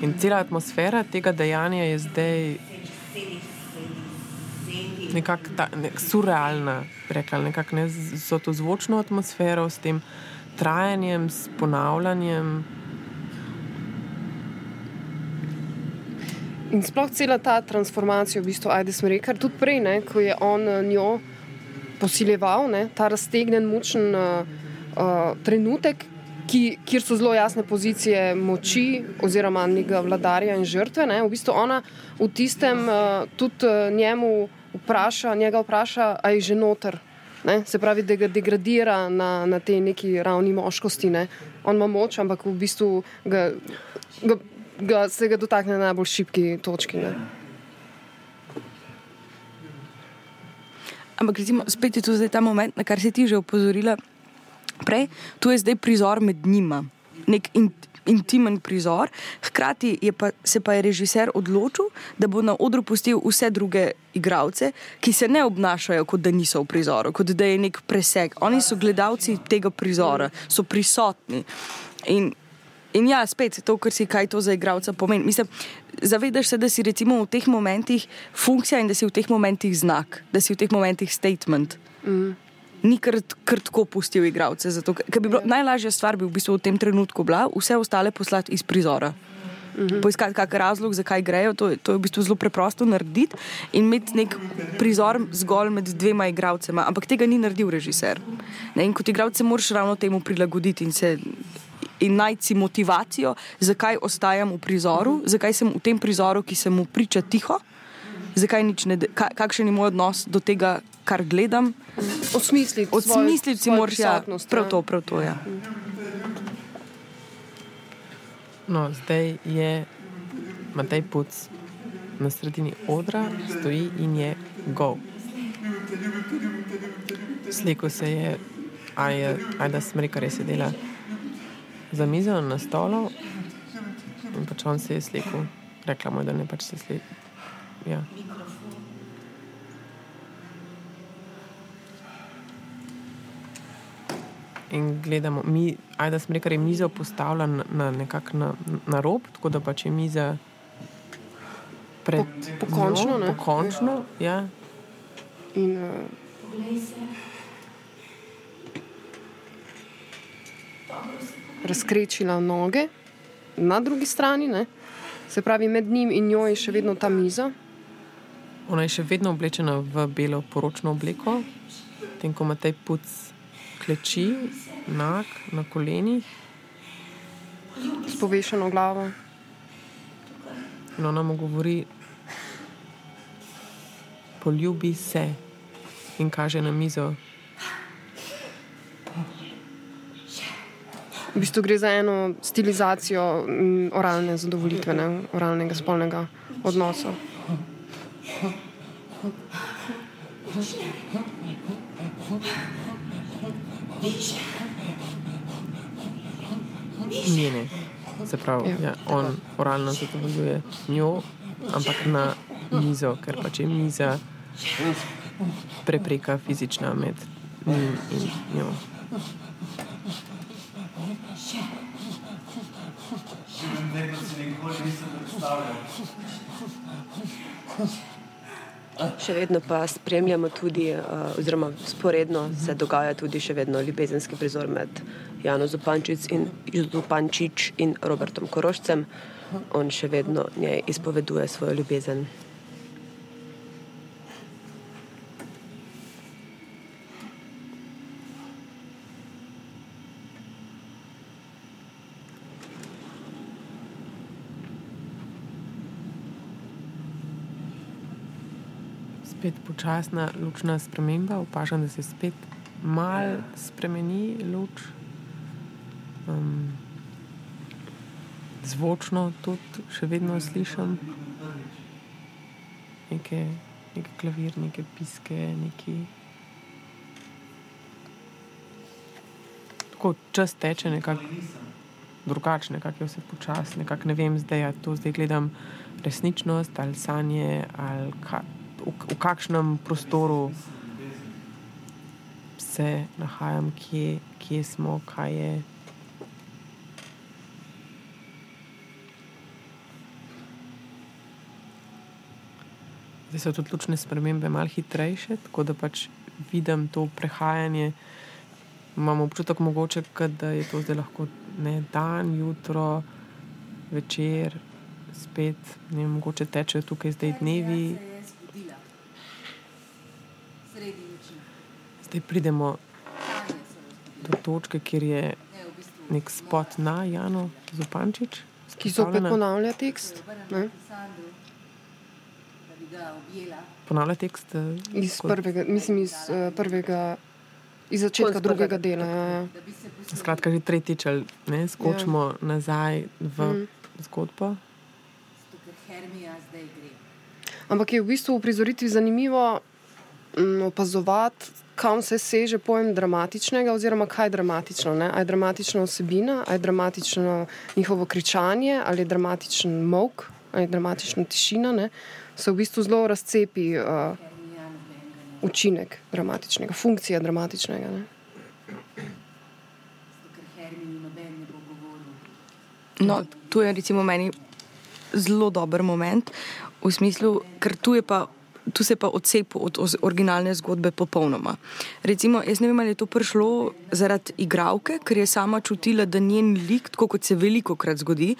In cela atmosfera tega dejanja je zdaj nekako nek surrealna, rekla, nekako ne z to zvočno atmosfero, s tem trajanjem, s ponavljanjem. In sploh cela ta transformacija, v bistvu, ajde smo rekli, tudi prej, ne, ko je on eh, njo posiljeval, ne, ta raztegnen, mučen uh, uh, trenutek, ki, kjer so zelo jasne pozicije moči, oziroma njega vladarja in žrtve. Ne, v bistvu ona v tistem uh, tudi njemu vpraša, njega vpraša, aj že noter. Ne, se pravi, da ga degradira na, na tej neki ravni moškosti. Ne. On ima moč, ampak v bistvu ga. ga ga, se ga dotakne na najbolj šibki točki. Ne? Ampak, recimo, spet je tu ta moment, na kar si ti že opozorila prej, tu je zdaj prizor med njima, nek in, intimen prizor. Hkrati je pa, se pa je režiser odločil, da bo na odru pustil vse druge igralce, ki se ne obnašajo, kot da niso v prizoru, kot da je nek preseg. Oni so gledalci tega prizora, so prisotni. In In ja, spet to, kar si kaj to za igralca pomeni. Mislim, zavedaš se, da si recimo v teh momentih funkcija in da si v teh momentih znak, da si v teh momentih statement. Mm. Ni kar, kar tako pustil igralce. Zato, bi bilo, najlažja stvar bi v bistvu v tem trenutku bila vse ostale poslati iz prizora. Mm -hmm. Poiskati kakšen razlog, zakaj grejo, to, to je v bistvu zelo preprosto narediti in imeti nek prizor zgolj med dvema igralcema. Ampak tega ni naredil režiser. Ne? In kot igralec moraš ravno temu prilagoditi in se in najti motivacijo, zakaj ostajam v prizoru, zakaj sem v tem prizoru, ki se mu priča tiho, zakaj nič ne, kakšen je moj odnos do tega, kar gledam. Osmisliti Osmisliti si moraš ja, prav to, prav to. Ja. No, zdaj je Matej Puc na sredini odra, stoji in je go. Sliko se je, a je, a da smreka res je dela za mizo na stolu in pač on se je slikal. Rekla mu je, da ne pač se slika. Ja. In gledamo, mi, ajda smo rekli, mizo postavlja na, na nekako na, na rob, tako da pač je miza pred pokončno. Po pokončno, ja. In, uh, razkrečila noge na drugi strani, ne? se pravi, med njim in njo je še vedno ta miza. Ona je še vedno oblečena v belo poročno obleko, tem, ko ima tej puc kleči, nag, na kolenih. S povešeno glavo. In ona mu govori, poljubi se in kaže na mizo. V bistvu gre za eno stilizacijo oralne zadovoljitve, ne? oralnega spolnega odnosa. Njene, se pravi, ja. Ja, on oralno zadovoljuje njo, ampak na mizo, ker pač je miza prepreka fizična med njim in njo. Še vedno pa spremljamo tudi, uh, oziroma sporedno se dogaja tudi še vedno ljubezenski prizor med Jano Zupančič in, Zupančič in Robertom Korošcem. On še vedno njej izpoveduje svojo ljubezen. spet počasna lučna sprememba, opažam, da se spet mal spremeni luč. Um, zvočno tudi še vedno slišim neke, neke klavir, neke piske, neki. Tako čas teče nekako drugače, nekako je vse počasno, ne vem, zdaj je to, zdaj gledam resničnost ali sanje, ali ka, v, kakšnem prostoru se nahajam, kje, kje smo, kaj je. Zdaj so tudi lučne spremembe malo hitrejše, tako da pač vidim to prehajanje. Imam občutek, mogoče, da je to zdaj lahko ne, dan, jutro, večer, spet, ne, mogoče tečejo tukaj zdaj dnevi. Zdaj pridemo do točke, kjer je nek spot na Janu Zupančič. Ki zopet ponavlja tekst. Ne? Ponavlja tekst. eh, Iz kot- prvega, mislim, iz uh, prvega, iz začetka Kot drugega dela. Ja, ja. Skratka, že tretjič, ne, skočimo ja. nazaj v mm. zgodbo. Ampak je v bistvu v prizoritvi zanimivo mm, opazovati, kam se seže pojem dramatičnega, oziroma kaj je dramatično. Ne? Ali je dramatična osebina, ali je dramatično njihovo kričanje, ali je dramatičen mok, ali je dramatična tišina. Ne? Se v bistvu zelo razcepi uh, učinek dramatičnega, funkcija dramatičnega. Ne? No, tu je recimo meni zelo dober moment, v smislu, ker tu je pa. Tu se pa odcepu od originalne zgodbe popolnoma. Recimo, jaz ne vem, ali je to prišlo zaradi igralke, ker je sama čutila, da njen lik, tako kot se veliko krat zgodi,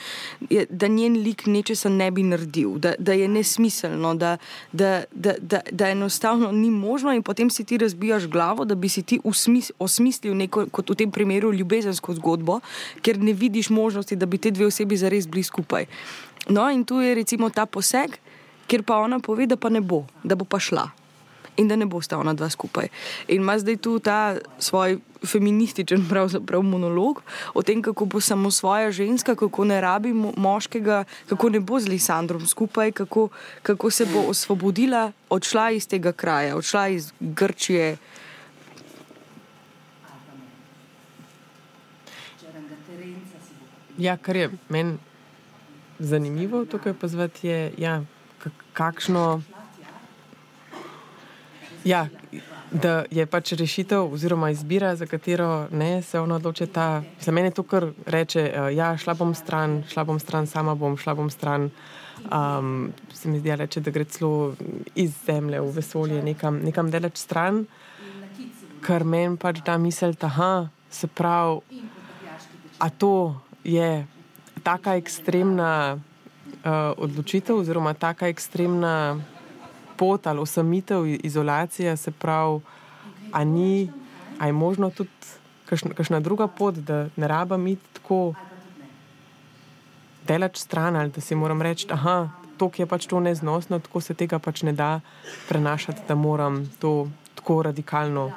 je, da njen lik nečesa ne bi naredil, da, da je nesmiselno, da, da, da, da, da enostavno ni možno, in potem si ti razbijaš glavo, da bi si ti usmis, osmislil neko, kot v tem primeru, ljubezensko zgodbo, ker ne vidiš možnosti, da bi te dve osebi zares bili skupaj. No, in tu je recimo ta poseg, kjer pa ona pove, da pa ne bo, da bo pa šla. In da ne bosta ona dva skupaj. In ima zdaj tu ta svoj feminističen pravzaprav monolog o tem, kako bo samo svoja ženska, kako ne rabi mo moškega, kako ne bo z Lisandrom skupaj, kako, kako se bo osvobodila, odšla iz tega kraja, odšla iz Grčije. Ja, kar je meni zanimivo tukaj pozvati, je, ja, kak- kakšno. Ja, da je pač rešitev oziroma izbira, za katero ne, se ona odloči. Ta, za mene to, kar reče, eh, ja, šla bom stran, šla bom stran, sama bom, šla bom stran. Um, se mi zdi, da reče, da gre celo iz zemlje v vesolje, nekam, nekam daleč stran, kar meni pač da misel, da se pravi, a to je taka ekstremna uh, odločitev, oziroma taka ekstremna pot ali osamitev, izolacija, se pravi, a ni, a je možno tudi kakšna, kakšna druga pot, da ne rabim iti tako daleč stran ali da si moram reči, da to je pač to neznosno, tako se tega pač ne da prenašati, da moram to tako radikalno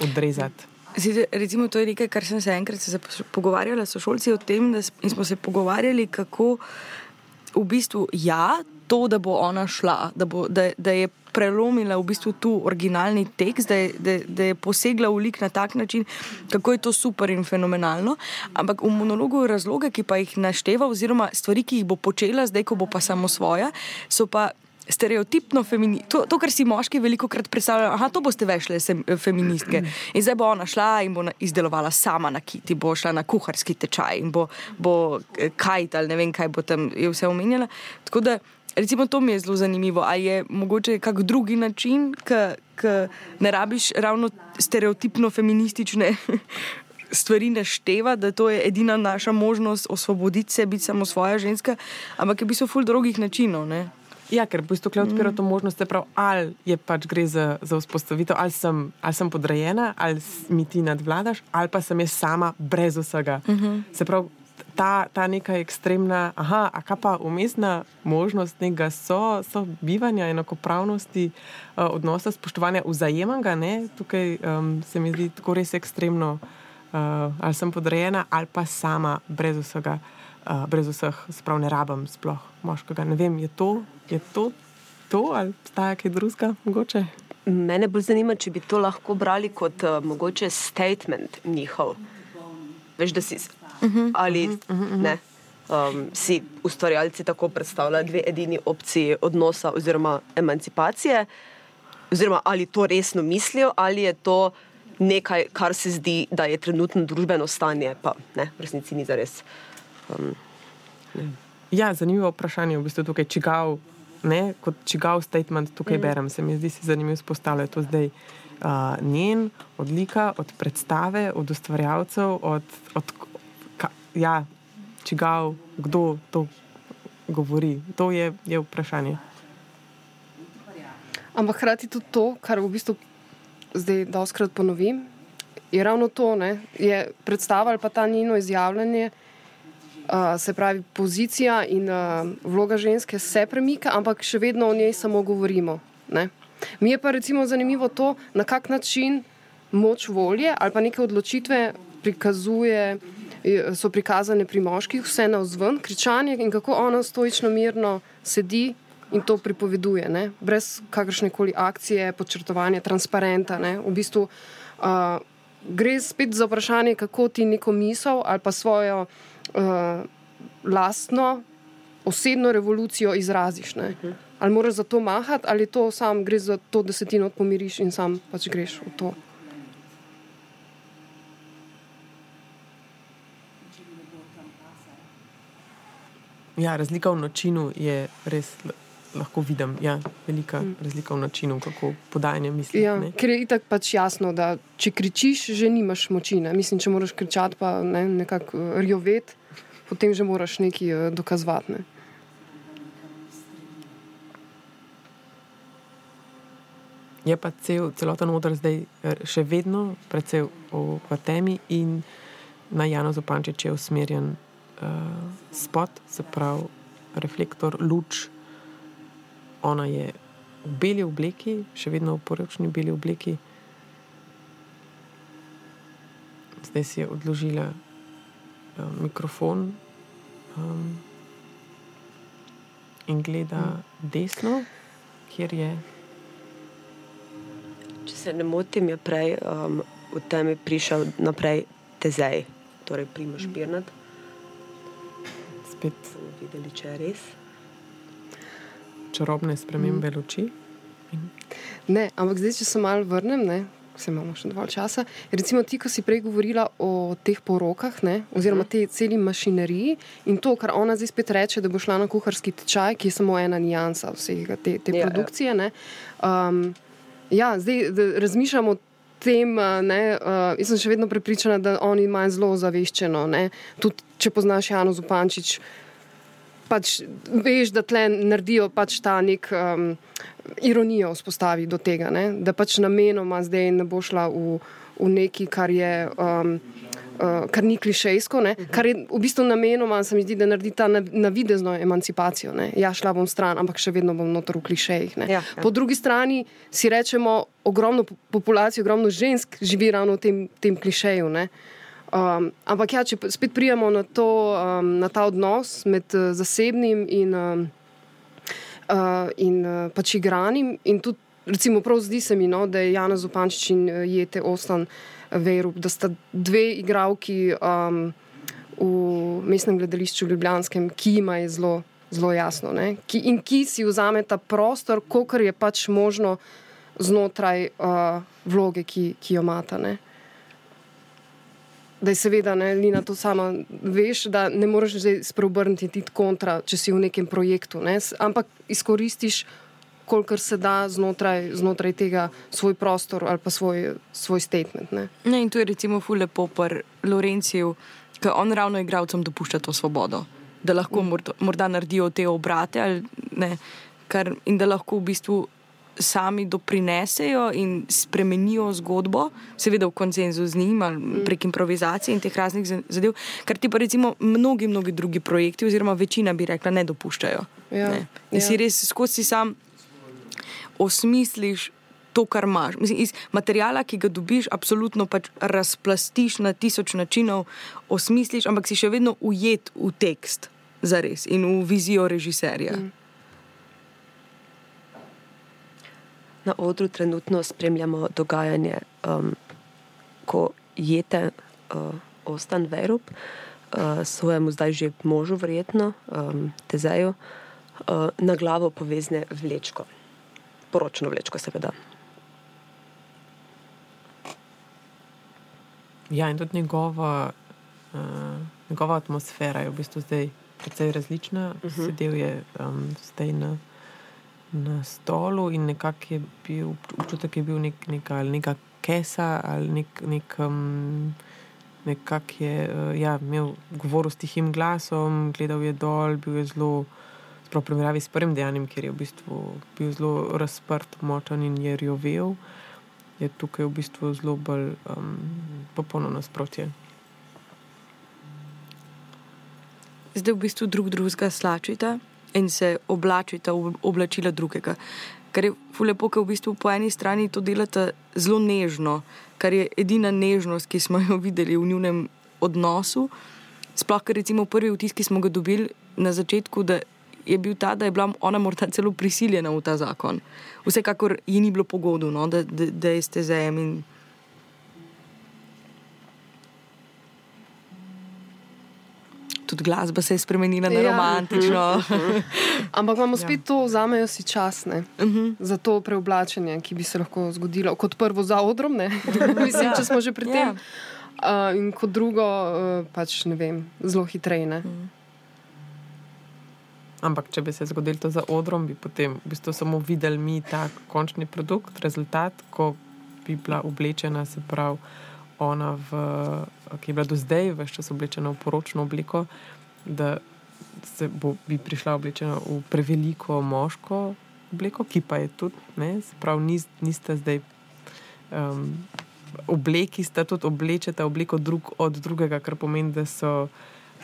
odrezati. Zdaj, recimo, to je nekaj, kar sem se enkrat se pogovarjala s šolci o tem, da smo se pogovarjali, kako v bistvu ja, to, da bo ona šla, da, bo, da, da je prelomila v bistvu tu originalni tekst, da je, da, da je posegla v lik na tak način, kako je to super in fenomenalno. Ampak v monologu razloge, ki pa jih našteva, oziroma stvari, ki jih bo počela, zdaj, ko bo pa samo svoja, so pa. Stereotipno feministke, to, to, kar si moški veliko krat predstavljajo, da to boste vešle sem, feministke. In zdaj bo ona šla in bo na, izdelovala sama na kiti, bo šla na kuharski tečaj in bo, bo eh, kajt ali ne vem, kaj bo tam je vse omenjala. Tako da, recimo, to mi je zelo zanimivo. Ali je mogoče kak drugi način, ki ne rabiš ravno stereotipno feministične stvari našteva, da to je edina naša možnost osvoboditi se, biti samo svoja ženska, ampak je v bistvu ful drugih načinov. Ne? Ja, ker v bistvu tukaj odpira to možnost, da prav, ali je pač gre za, za vzpostavitev, ali sem, ali sem podrejena, ali mi ti nadvladaš, ali pa sem jaz sama brez vsega. Uh -huh. Se pravi, ta, ta neka ekstremna, aha, a kaj pa umestna možnost nekega so, so bivanja, enakopravnosti, uh, odnosa, spoštovanja vzajemnega, ne? tukaj um, se mi zdi tako res ekstremno, uh, ali sem podrejena, ali pa sama, brez vsega, uh, brez vseh, sprav ne rabim sploh moškega. Ne vem, je to, je to, to ali staja kaj drugega, mogoče. Mene bolj zanima, če bi to lahko brali kot uh, mogoče statement njihov. Veš, da si uh -huh, ali uh -huh, uh -huh. ne. Um, si ustvarjalci tako predstavljajo dve edini opciji odnosa oziroma emancipacije, oziroma ali to resno mislijo, ali je to nekaj, kar se zdi, da je trenutno družbeno stanje, pa ne, v resnici ni za res. Um, ja, zanimivo vprašanje je v bistvu tukaj, čigav, ne, kot čigav statement tukaj mm. berem. Se mi zdi se zanimivo spostavljati to zdaj uh, njen, odlika, od predstave, od ustvarjalcev, od, od ka, ja, čigav, kdo to govori. To je, je vprašanje. Ampak hkrati tudi to, kar v bistvu zdaj doskrat ponovim, je ravno to, da je predstava ali pa ta njeno izjavljanje. Uh, se pravi, pozicija in uh, vloga ženske se premika, ampak še vedno o njej samo govorimo. Ne? Mi je pa recimo zanimivo to, na kak način moč volje ali pa neke odločitve prikazuje, so prikazane pri moških, vse na vzven, kričanje in kako ona stoično mirno sedi in to pripoveduje, ne? brez kakršne koli akcije, podčrtovanja, transparenta. Ne? V bistvu uh, gre spet za vprašanje, kako ti neko misel ali pa svojo uh, lastno osebno revolucijo izraziš. Ne? Ali moraš za to mahati, ali to sam gre za to, da se ti not pomiriš in sam pač greš v to. Ja, razlika v načinu je res lahko vidim. Ja, velika mm. razlika v načinu, kako podajanje misli. Ja, ker je itak pač jasno, da če kričiš, že nimaš moči. Ne? Mislim, če moraš kričati, pa ne, nekako uh, rjovet, potem že moraš nekaj uh, dokazovati. Ne? Je pa cel, celoten odr zdaj eh, še vedno precej v, v temi in na Jano Zopančič je usmerjen uh, spot, se pravi reflektor, luč. Ona je v beli obleki, še vedno v poročni beli obleki. Zdaj si je odložila uh, mikrofon um, in gleda desno, kjer je Če se ne motim, je prej um, v tem prišel naprej tezej, torej primoš Pirnat. Spet smo videli, če je res. Čarobne spremembe mm. luči. Ne, ampak zdaj, če se malo vrnem, ne, se imamo še dovolj časa. Recimo ti, ko si prej govorila o teh porokah, ne, oziroma mhm. tej celi mašineriji in to, kar ona zdaj spet reče, da bo šla na kuharski tečaj, ki je samo ena nijansa vsega te, te ja, ja. produkcije. Ja. Um, Ja, zdaj razmišljamo o tem. Ne, uh, jaz sem še vedno prepričana, da oni imajo zelo zaveščeno. Ne. Tudi če poznaš Jano Zupančič, pač veš, da tle naredijo pač ta nek um, ironijo vzpostavi do tega, ne. da pač namenoma zdaj ne bo šla v, v neki, kar je. Um, uh, kar ni klišejsko, ne? kar je v bistvu namenoma, se mi zdi, da naredi ta navidezno emancipacijo. Ne? Ja, šla bom stran, ampak še vedno bom notor v klišejih. Ja, ja. Po drugi strani si rečemo, ogromno populacijo, ogromno žensk živi ravno v tem, tem klišeju. Um, ampak ja, če spet prijemo na, to, um, na ta odnos med uh, zasebnim in, um, uh, in uh, pač igranim, in tudi, recimo, prav zdi se mi, no, da je Jana Zupančič in uh, Jete Ostan uh, veru, da sta dve igravki um, v mestnem gledališču Ljubljanskem, ki ima je zelo, zelo jasno ki, in ki si vzame ta prostor, kolikor je pač možno znotraj uh, vloge, ki, ki jo imata. Ne? Da je seveda, ne, Lina, to sama veš, da ne moreš zdaj spreobrniti ti kontra, če si v nekem projektu, ne, ampak izkoristiš kolikor se da znotraj, znotraj tega svoj prostor ali pa svoj, svoj statement. Ne? Ne, in to je recimo fulepo pri Lorenciju, ker on ravno igravcem dopušča to svobodo, da lahko mm. morda naredijo te obrate ali, ne, kar, in da lahko v bistvu sami doprinesejo in spremenijo zgodbo, seveda v konsenzu z njim ali prek improvizacije in teh raznih za- zadev, kar ti pa recimo mnogi, mnogi drugi projekti, oziroma večina bi rekla, ne dopuščajo. Ja, Ne. In si ja. res skozi sam osmisliš to, kar imaš. Mislim, iz materijala, ki ga dobiš, absolutno pač razplastiš na tisoč načinov, osmisliš, ampak si še vedno ujet v tekst, zares in v vizijo režiserja. Mm. Na odru trenutno spremljamo dogajanje, um, ko jete uh, Ostan Verup, uh, svojemu zdaj že možu, verjetno, um, Tezeju, uh, na glavo povezne vlečko, poročno vlečko, seveda. Ja, in tudi njegova, uh, njegova atmosfera je v bistvu zdaj precej različna. Uh -huh. Sedel je um, zdaj na, na stolu in nekako je bil občutek, je bil nek, ali neka kesa ali nek. nek um, Nekako je uh, ja, imel govor s tihim glasom, gledal je dol, bil je zelo, sploh v primerjavi s prvim dejanjem, kjer je v bistvu bil zelo razprt, močan in je rjovel, je tukaj v bistvu zelo bolj um, popolno nasprotje. Zdaj v bistvu drug drugega slačita in se oblačita v oblačila drugega. Kar je fulepo, ker v bistvu po eni strani to delata zelo nežno, kar je edina nežnost, ki smo jo videli v njunem odnosu. Sploh, ker recimo prvi vtis, ki smo ga dobili na začetku, da je bil ta, da je bila ona morda celo prisiljena v ta zakon. Vsekakor ji ni bilo pogodu, no, da, da, da je ste zajem in tudi glasba se je spremenila na Ja. romantično. Ampak imamo spet ja. to, vzamejo si čas ne, uh Mhm. -huh. za to preoblačenje, ki bi se lahko zgodilo kot prvo za odrom, ne, Mislim, če smo že pri tem. Ja. Uh, in kot drugo, uh, pač ne vem, zelo hitreje. Ne. Ampak, če bi se zgodilo to za odrom, bi potem v bistvu samo videli mi ta končni produkt, rezultat, ko bi bila oblečena, se pravi, ona, v, ki je bila do zdaj več čas oblečena v poročno obliko, da se bo, bi prišla oblečena v preveliko moško obliko, ki pa je tudi, ne, se pravi, nis, nista zdaj. Um, Obleki sta tudi oblečeta obliko drug od drugega, kar pomeni, da so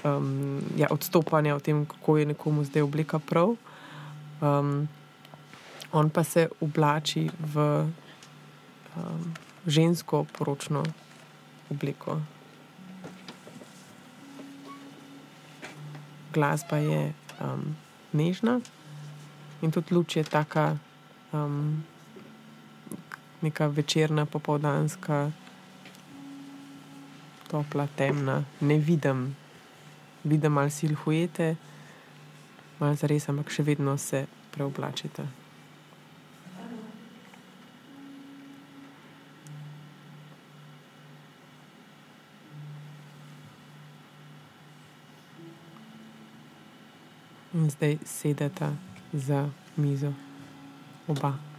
um, ja, odstopanja o tem, kako je nekomu zdaj obleka prav. Um, on pa se oblači v um, žensko poročno obliko. Glasba je um, nežna in tudi luč je taka. Um, Neka večerna, popoldanska, topla, temna, ne vidim, vidim malo silhuete, malo zares, ampak še vedno se preoblačite. In zdaj sedeta za mizo, oba.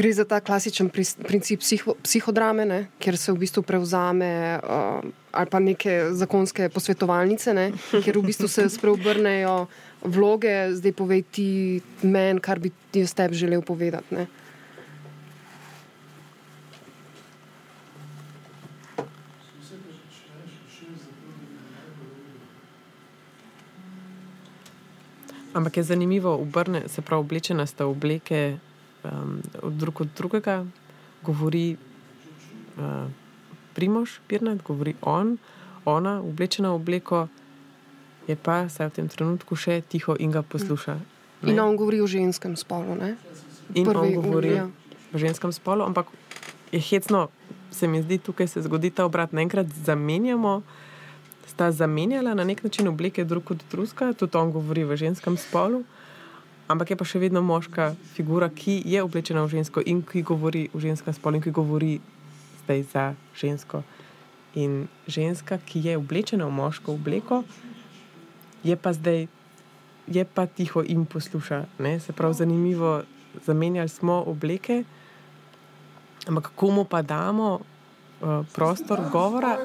Gre za ta klasičen princip psiho, psihodrame, ne, kjer se v bistvu prevzame uh, ali pa neke zakonske posvetovalnice, ne, kjer v bistvu se spreobrnejo vloge, zdaj povej ti meni, kar bi ti jaz tebi želel povedati. Ne. Ampak je zanimivo, obrne, se pravi, oblečena sta obleke um, od drug od drugega, govori uh, Primož Pirnat, govori on, ona, oblečena v obleko, je pa se v tem trenutku še tiho in ga posluša. ne. In on govori o ženskem spolu. Ne. In prvi on govori ja. v ženskem spolu, ampak je hecno, se mi zdi, tukaj se zgodi ta obrat. Naenkrat zamenjamo, sta zamenjala na nek način obleke drug od drugega, tudi on govori v ženskem spolu, ampak je pa še vedno moška figura, ki je oblečena v žensko in ki govori v ženskem spolu in ki govori zdaj za žensko. In ženska, ki je oblečena v moško obleko, je pa zdaj je pa tiho in posluša. Ne? Se pravi, zanimivo, zamenjali smo obleke, ampak komu pa damo uh, prostor govora,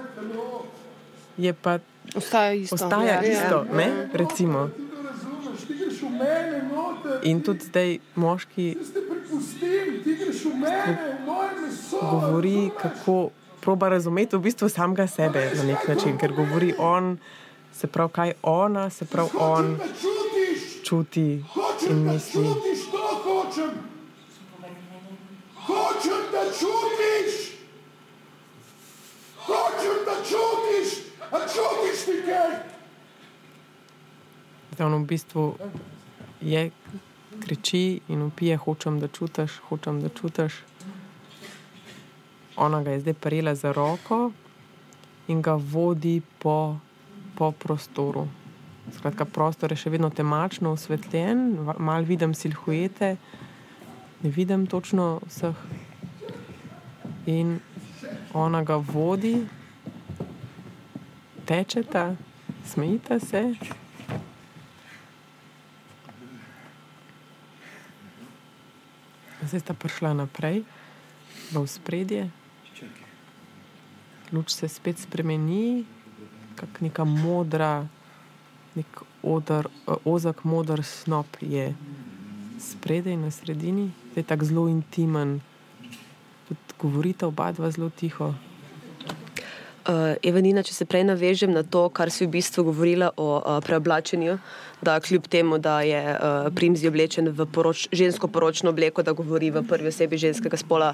je pa Ostaja isto. ostaja Ja, ja. isto. Ne? Recimo. Ti ga razumeš, ti greš v mene, noter, In tudi zdaj moški govori, kako proba razumeti v bistvu samega sebe na nek način, ker govori on, se pravi, kaj ona, se pravi, on čuti in misli. hočem. Da čutiš. Hočem, da čutiš, a čutiš ti kaj? Da on v bistvu je, kriči in upije, hočem, da čutiš, hočem, da čutiš. Ona ga je zdaj prijela za roko in ga vodi po, po prostoru. Skratka, prostor je še vedno temačno osvetljen, malo vidim silhuete, ne vidim točno vseh. In ona ga vodi, tečeta, smejita se. Zdaj sta prišla naprej, v spredje. Luč se spet spremeni, kot neka modra, nek odr, ozek modr snop je spredaj na sredini, zdaj tako zelo intimen. Tudi govorita oba dva zelo tiho. Uh, Evanina, če se prej navežem na to, kar si v bistvu govorila o uh, preoblačenju, da kljub temu, da je uh, Primzi oblečen v poroč, žensko poročno obleko, da govori v prvi osebi ženskega spola,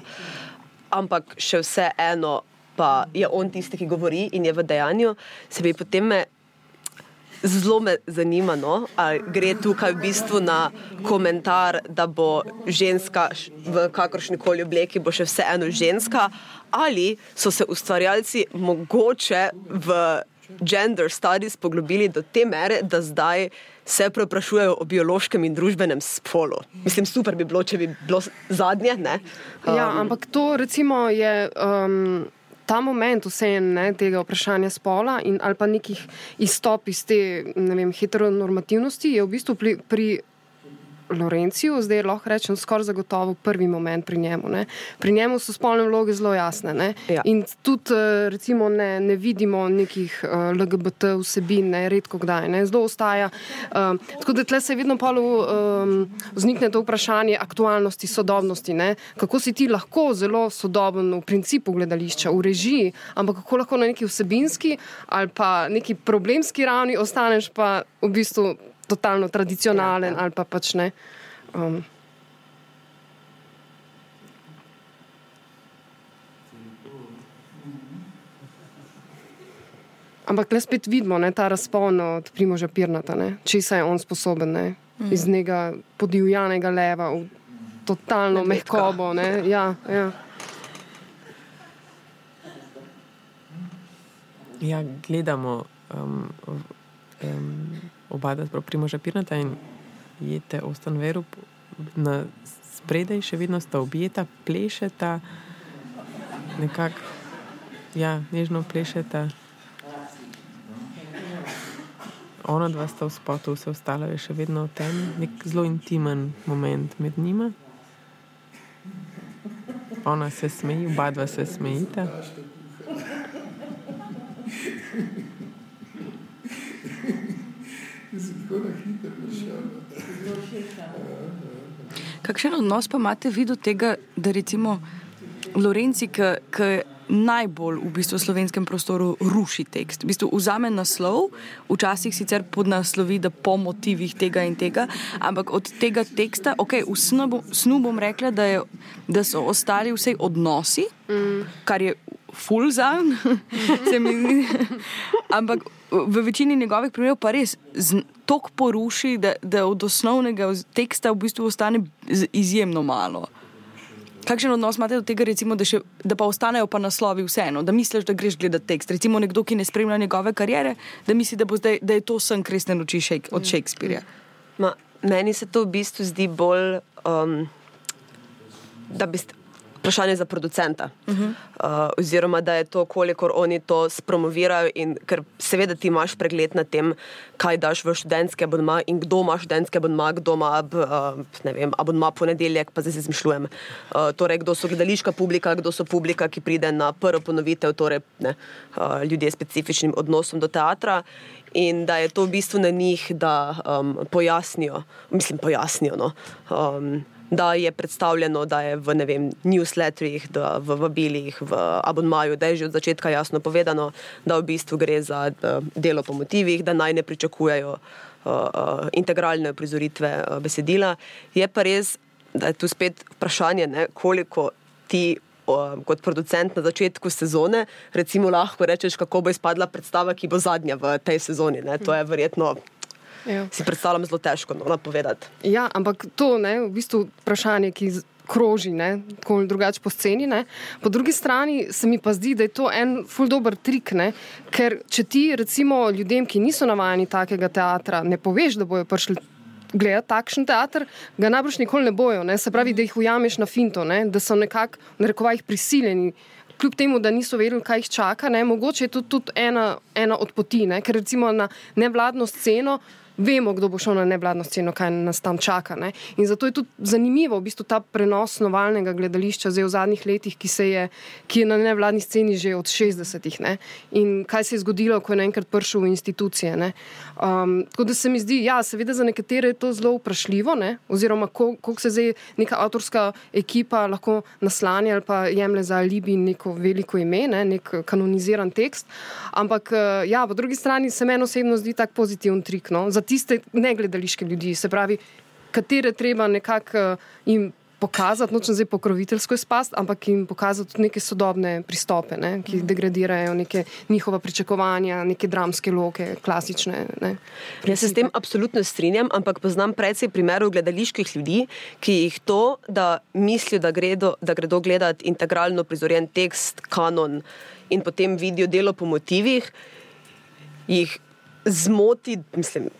ampak še vseeno pa je on tisti, ki govori in je v dejanju, se mi potem me Zelo me zanima, no, ali gre tukaj v bistvu na komentar, da bo ženska v kakršni koli obleki, bo še vseeno ženska, ali so se ustvarjalci mogoče v gender studies poglobili do te mere, da zdaj se preprašujejo o biološkem in družbenem spolu. Mislim, super bi bilo, če bi bilo zadnje. Ne? Ja, ampak to recimo je. Um, Ta moment vseeno ne, tega vprašanja spola in ali pa nekih izstop iz te ne vem, heteronormativnosti je v bistvu pri, pri Lorenciju, zdaj lahko rečem, skoraj zagotovo prvi moment pri njemu. Ne. Pri njemu so spolne vloge zelo jasne. Ne. Ja. In tudi eh, recimo, ne, ne vidimo nekih uh, LGBT vsebin, ne, redko kdaj. Ne. Zelo ostaja. Um, tako da tle se vedno polu um, vznikne to vprašanje aktualnosti, sodobnosti. Ne. Kako si ti lahko zelo sodoben v principu gledališča, v režiji, ampak kako lahko na neki vsebinski ali pa neki problemski ravni ostaneš pa v bistvu totalno tradicionalen Ja, ali pa pač ne. Um, Ampak le spet vidimo ne, ta razpon od Primoža Pirnata, česa je on sposoben. Ne, mm. Iz njega podivjanega leva v totalno Medvedka. mehkobo. Ne, ja, ja. Ja, gledamo um, um, oba, da smo Primoža Pirnata in jete Ostan Veru na spredaj, še vedno sta objeta, plešeta, nekako, ja, nežno plešeta. Ona dva sta v spotu, vse ostalo je še vedno v temi, nek zelo intimen moment med njima. Ona se smeji, oba dva se smejita. Kakšen odnos pa imate vi do tega, da recimo Lorenci, ki najbolj v bistvu v slovenskem prostoru ruši tekst? V bistvu vzame naslov, včasih sicer podnaslovi, da po motivih tega in tega, ampak od tega teksta, ok, v snu, bom- snu bom rekla, da, je, da so ostali vsej odnosi, mm. kar je ful za se mi zdi. Ampak v večini njegovih primerov pa res tako poruši, da, da od osnovnega teksta v bistvu ostane izjemno malo. Kakšen odnos imate do tega, recimo, da, še, da pa ostanejo pa naslovi vseeno, da misliš, da greš gledati tekst? Recimo nekdo, ki ne spremlja njegove kariere, da misli, da, zdaj, da je to sen kresne noči šejk, od Shakespearea. Ma, meni se to v bistvu zdi bolj, um, da bi vprašanje za producenta. Uh -huh. uh, oziroma, da je to, koliko oni to spromovirajo, in ker seveda ti imaš pregled nad tem, kaj daš v študentske abonma in kdo ima študentske abonma, kdo ima ab, uh, vem, abonma ponedeljek, pa zdaj se zmišljujem. Uh, torej, kdo so gledališka publika, kdo so publika, ki pride na prvo ponovitev, torej ne, uh, ljudje s specifičnim odnosom do teatra. In da je to v bistvu na njih, da um, pojasnijo, mislim, pojasnijo. No, um, da je predstavljeno, da je v vem, newsletterjih, da v vabilih, v abonmaju, da je že od začetka jasno povedano, da v bistvu gre za delo po motivih, da naj ne pričakujejo uh, uh, integralne prizoritve uh, besedila. Je pa res, da je tu spet vprašanje, ne, koliko ti. Kot producent na začetku sezone, recimo, lahko rečeš, kako bo izpadla predstava, ki bo zadnja v tej sezoni. Ne? To je verjetno Ja. Si predstavljam zelo težko no, napovedati. Ja, ampak to je v bistvu vprašanje, ki kroži tako ali drugače po sceni. Ne? Po drugi strani se mi pa zdi, da je to en ful dobr trik. Ne? Ker če ti recimo ljudem, ki niso navajeni takega teatra, ne poveš, da bojo prišli. Gledati takšen teater, ga najbrž nikoli ne bojo, ne? se pravi, da jih ujameš na finto, ne? da so nekako, na rekovajih, prisiljeni, kljub temu, da niso vedeli, kaj jih čaka. Ne? Mogoče je to tudi ena, ena od poti, ne? ker recimo na nevladno sceno vemo, kdo bo šel na nevladno sceno, kaj nas tam čaka. Ne? In zato je tudi zanimivo v bistvu ta prenos novalnega gledališča v zadnjih letih, ki, je, ki je na nevladni sceni že od 60-ih. In kaj se je zgodilo, ko je naenkrat prišel v institucije. Um, tako da se mi zdi, ja, seveda za nekatere je to zelo vprašljivo, ne? oziroma koliko se zdaj neka avtorska ekipa lahko naslanja ali pa jemlje za alibi neko veliko ime, ne? nek kanoniziran tekst. Ampak uh, ja, po drugi strani se meni osebno zdi tak pozitiven trik. No? tiste negledališke ljudi, se pravi, katere treba nekako uh, jim pokazati, nočem zdaj pokroviteljsko izpast, ampak jim pokazati tudi neke sodobne pristope, ne, ki mm. degradirajo neke njihova pričakovanja, neke dramske loke, klasične. Ne. Jaz se s tem absolutno strinjam, ampak poznam predvsej primerov gledaliških ljudi, ki jih to, da mislijo, da gredo, da gredo gledati integralno prizorjen tekst, kanon in potem vidijo delo po motivih, jih zmoti, mislim,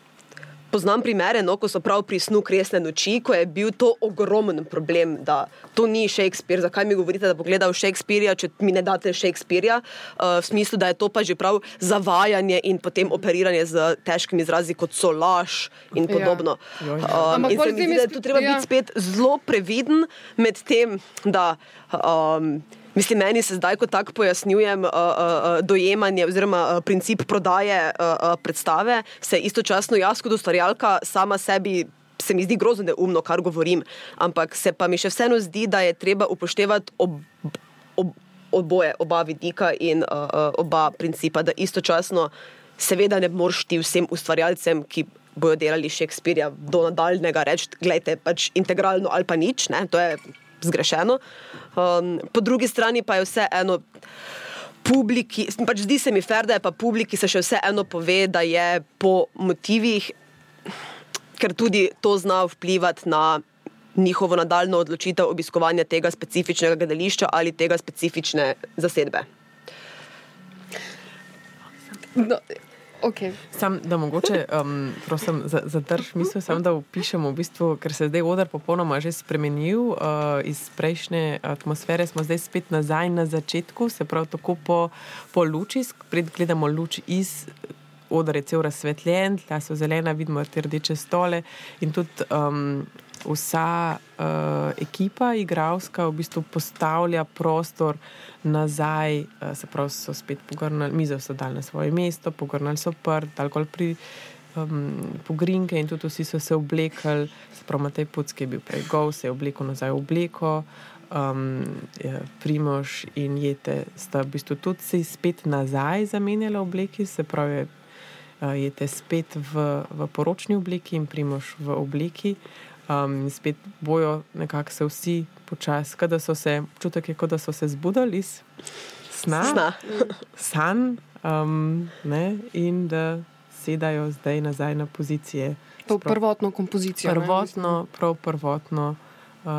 poznam primere, no, ko so prav pri snu kresne noči, ko je bil to ogromen problem, da to ni Shakespeare. Zakaj mi govorite, da pogledam Shakespearea, če mi ne date Shakespearea, uh, v smislu, da je to pa že prav zavajanje in potem operiranje z težkimi izrazi, kot so laž in ja. podobno. Ja. Um, in se mi zdi, da je tu treba ja. biti spet zelo previden med tem, da. Um, Mislim, meni se zdaj, ko tako pojasnjujem, uh, uh, dojemanje oziroma uh, princip prodaje uh, uh, predstave, se istočasno jaz kot ustvarjalka sama sebi. Se mi zdi grozno neumno, kar govorim, ampak se pa mi še vseeno zdi, da je treba upoštevati ob, ob, oboje, oba vidika in uh, uh, oba principa, da istočasno, seveda, ne moreš ti vsem ustvarjalcem, ki bodo delali Shakespearea, do nadaljnega reči: Glejte, pač integralno ali pa nič, ne? to je zgrešeno. Um, po drugi strani pa je vse eno. Publiki, pač zdi se mi fair, da je pa publiki se še vseeno pove, da je po motivih, ker tudi to zna vplivati na njihovo nadaljno odločitev obiskovanja tega specifičnega gledališča ali tega specifične zasedbe. No, Okay. Sam, da mogoče um, zadrž misel, sam, da opišemo, v bistvu, ker se je zdaj odr popolnoma že spremenil uh, iz prejšnje atmosfere, smo zdaj spet nazaj na začetku, se pravi tako po, po luči, spet gledamo luč iz. Odr je cel razsvetljen, tla so zelena, vidimo te rdeče stole in tudi um, vsa uh, ekipa, igralska, v bistvu postavlja prostor nazaj, uh, se pravi, so spet pogrnili, mizo so dali na svoje mesto, pogrnili so prt, alkohol pri um, pogrinke in tudi vsi so se oblekli, se pravi, Matej Puck je bil prej gov, se je oblekel nazaj v obleko. Um, Primož in Jete sta v bistvu tudi se spet nazaj zamenjali v obleki, se pravi, uh, Jete spet v, v poročni obleki in Primož v obleki. Um, spet bojo nekako se vsi počasi, da so se, čutek je, kot da so se zbudili iz sna, sna. san um, ne, in da sedajo zdaj nazaj na pozicije. To sprav, prvotno kompozicijo. Prvotno, prav prvotno uh,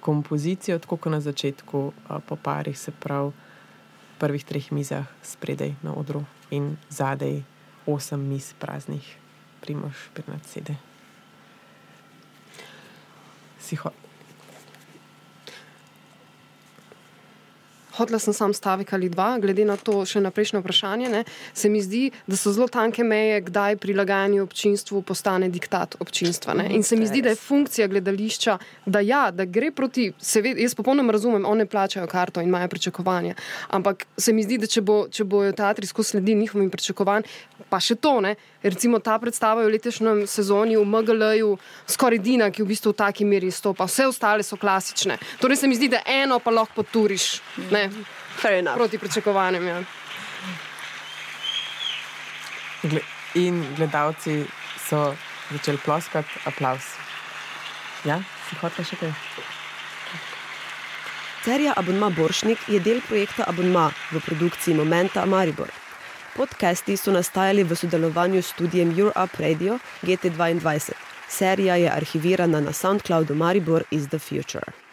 kompozicijo, tako kot na začetku, uh, po parih, se pravi, prvih treh mizah, spredaj na odru in zadaj osem miz praznih, primož, pirnat sedaj si hotla sem sam stavek ali dva, glede na to še na prejšnje vprašanje, ne, se mi zdi, da so zelo tanke meje, kdaj prilagajanje občinstvu postane diktat občinstva. Ne. In se mi zdi, da je funkcija gledališča, da ja, da gre proti, seveda, jaz popolnoma razumem, one plačajo karto in imajo pričakovanja, ampak se mi zdi, da če, bo, če bojo teatri skozi sledi njihovim pričakovanjem, pa še to, ne, recimo ta predstava je v letošnjem sezoni v MGL-ju skoraj Dina, ki v bistvu v taki meri stopa, vse ostale so klasične. Torej se mi zdi, da eno pa lahko poturiš ne, Enough. proti pričakovanjem. Ja. Gle in gledalci so začeli ploskati, aplaus. Ja, si hotel še kaj? Serija Abonma Boršnik je del projekta Abonma v produkciji Momenta Maribor. Podcasti so nastajali v sodelovanju s studijem Europe Radio GT2. Serija je arhivirana na SoundCloudu Maribor is the Future.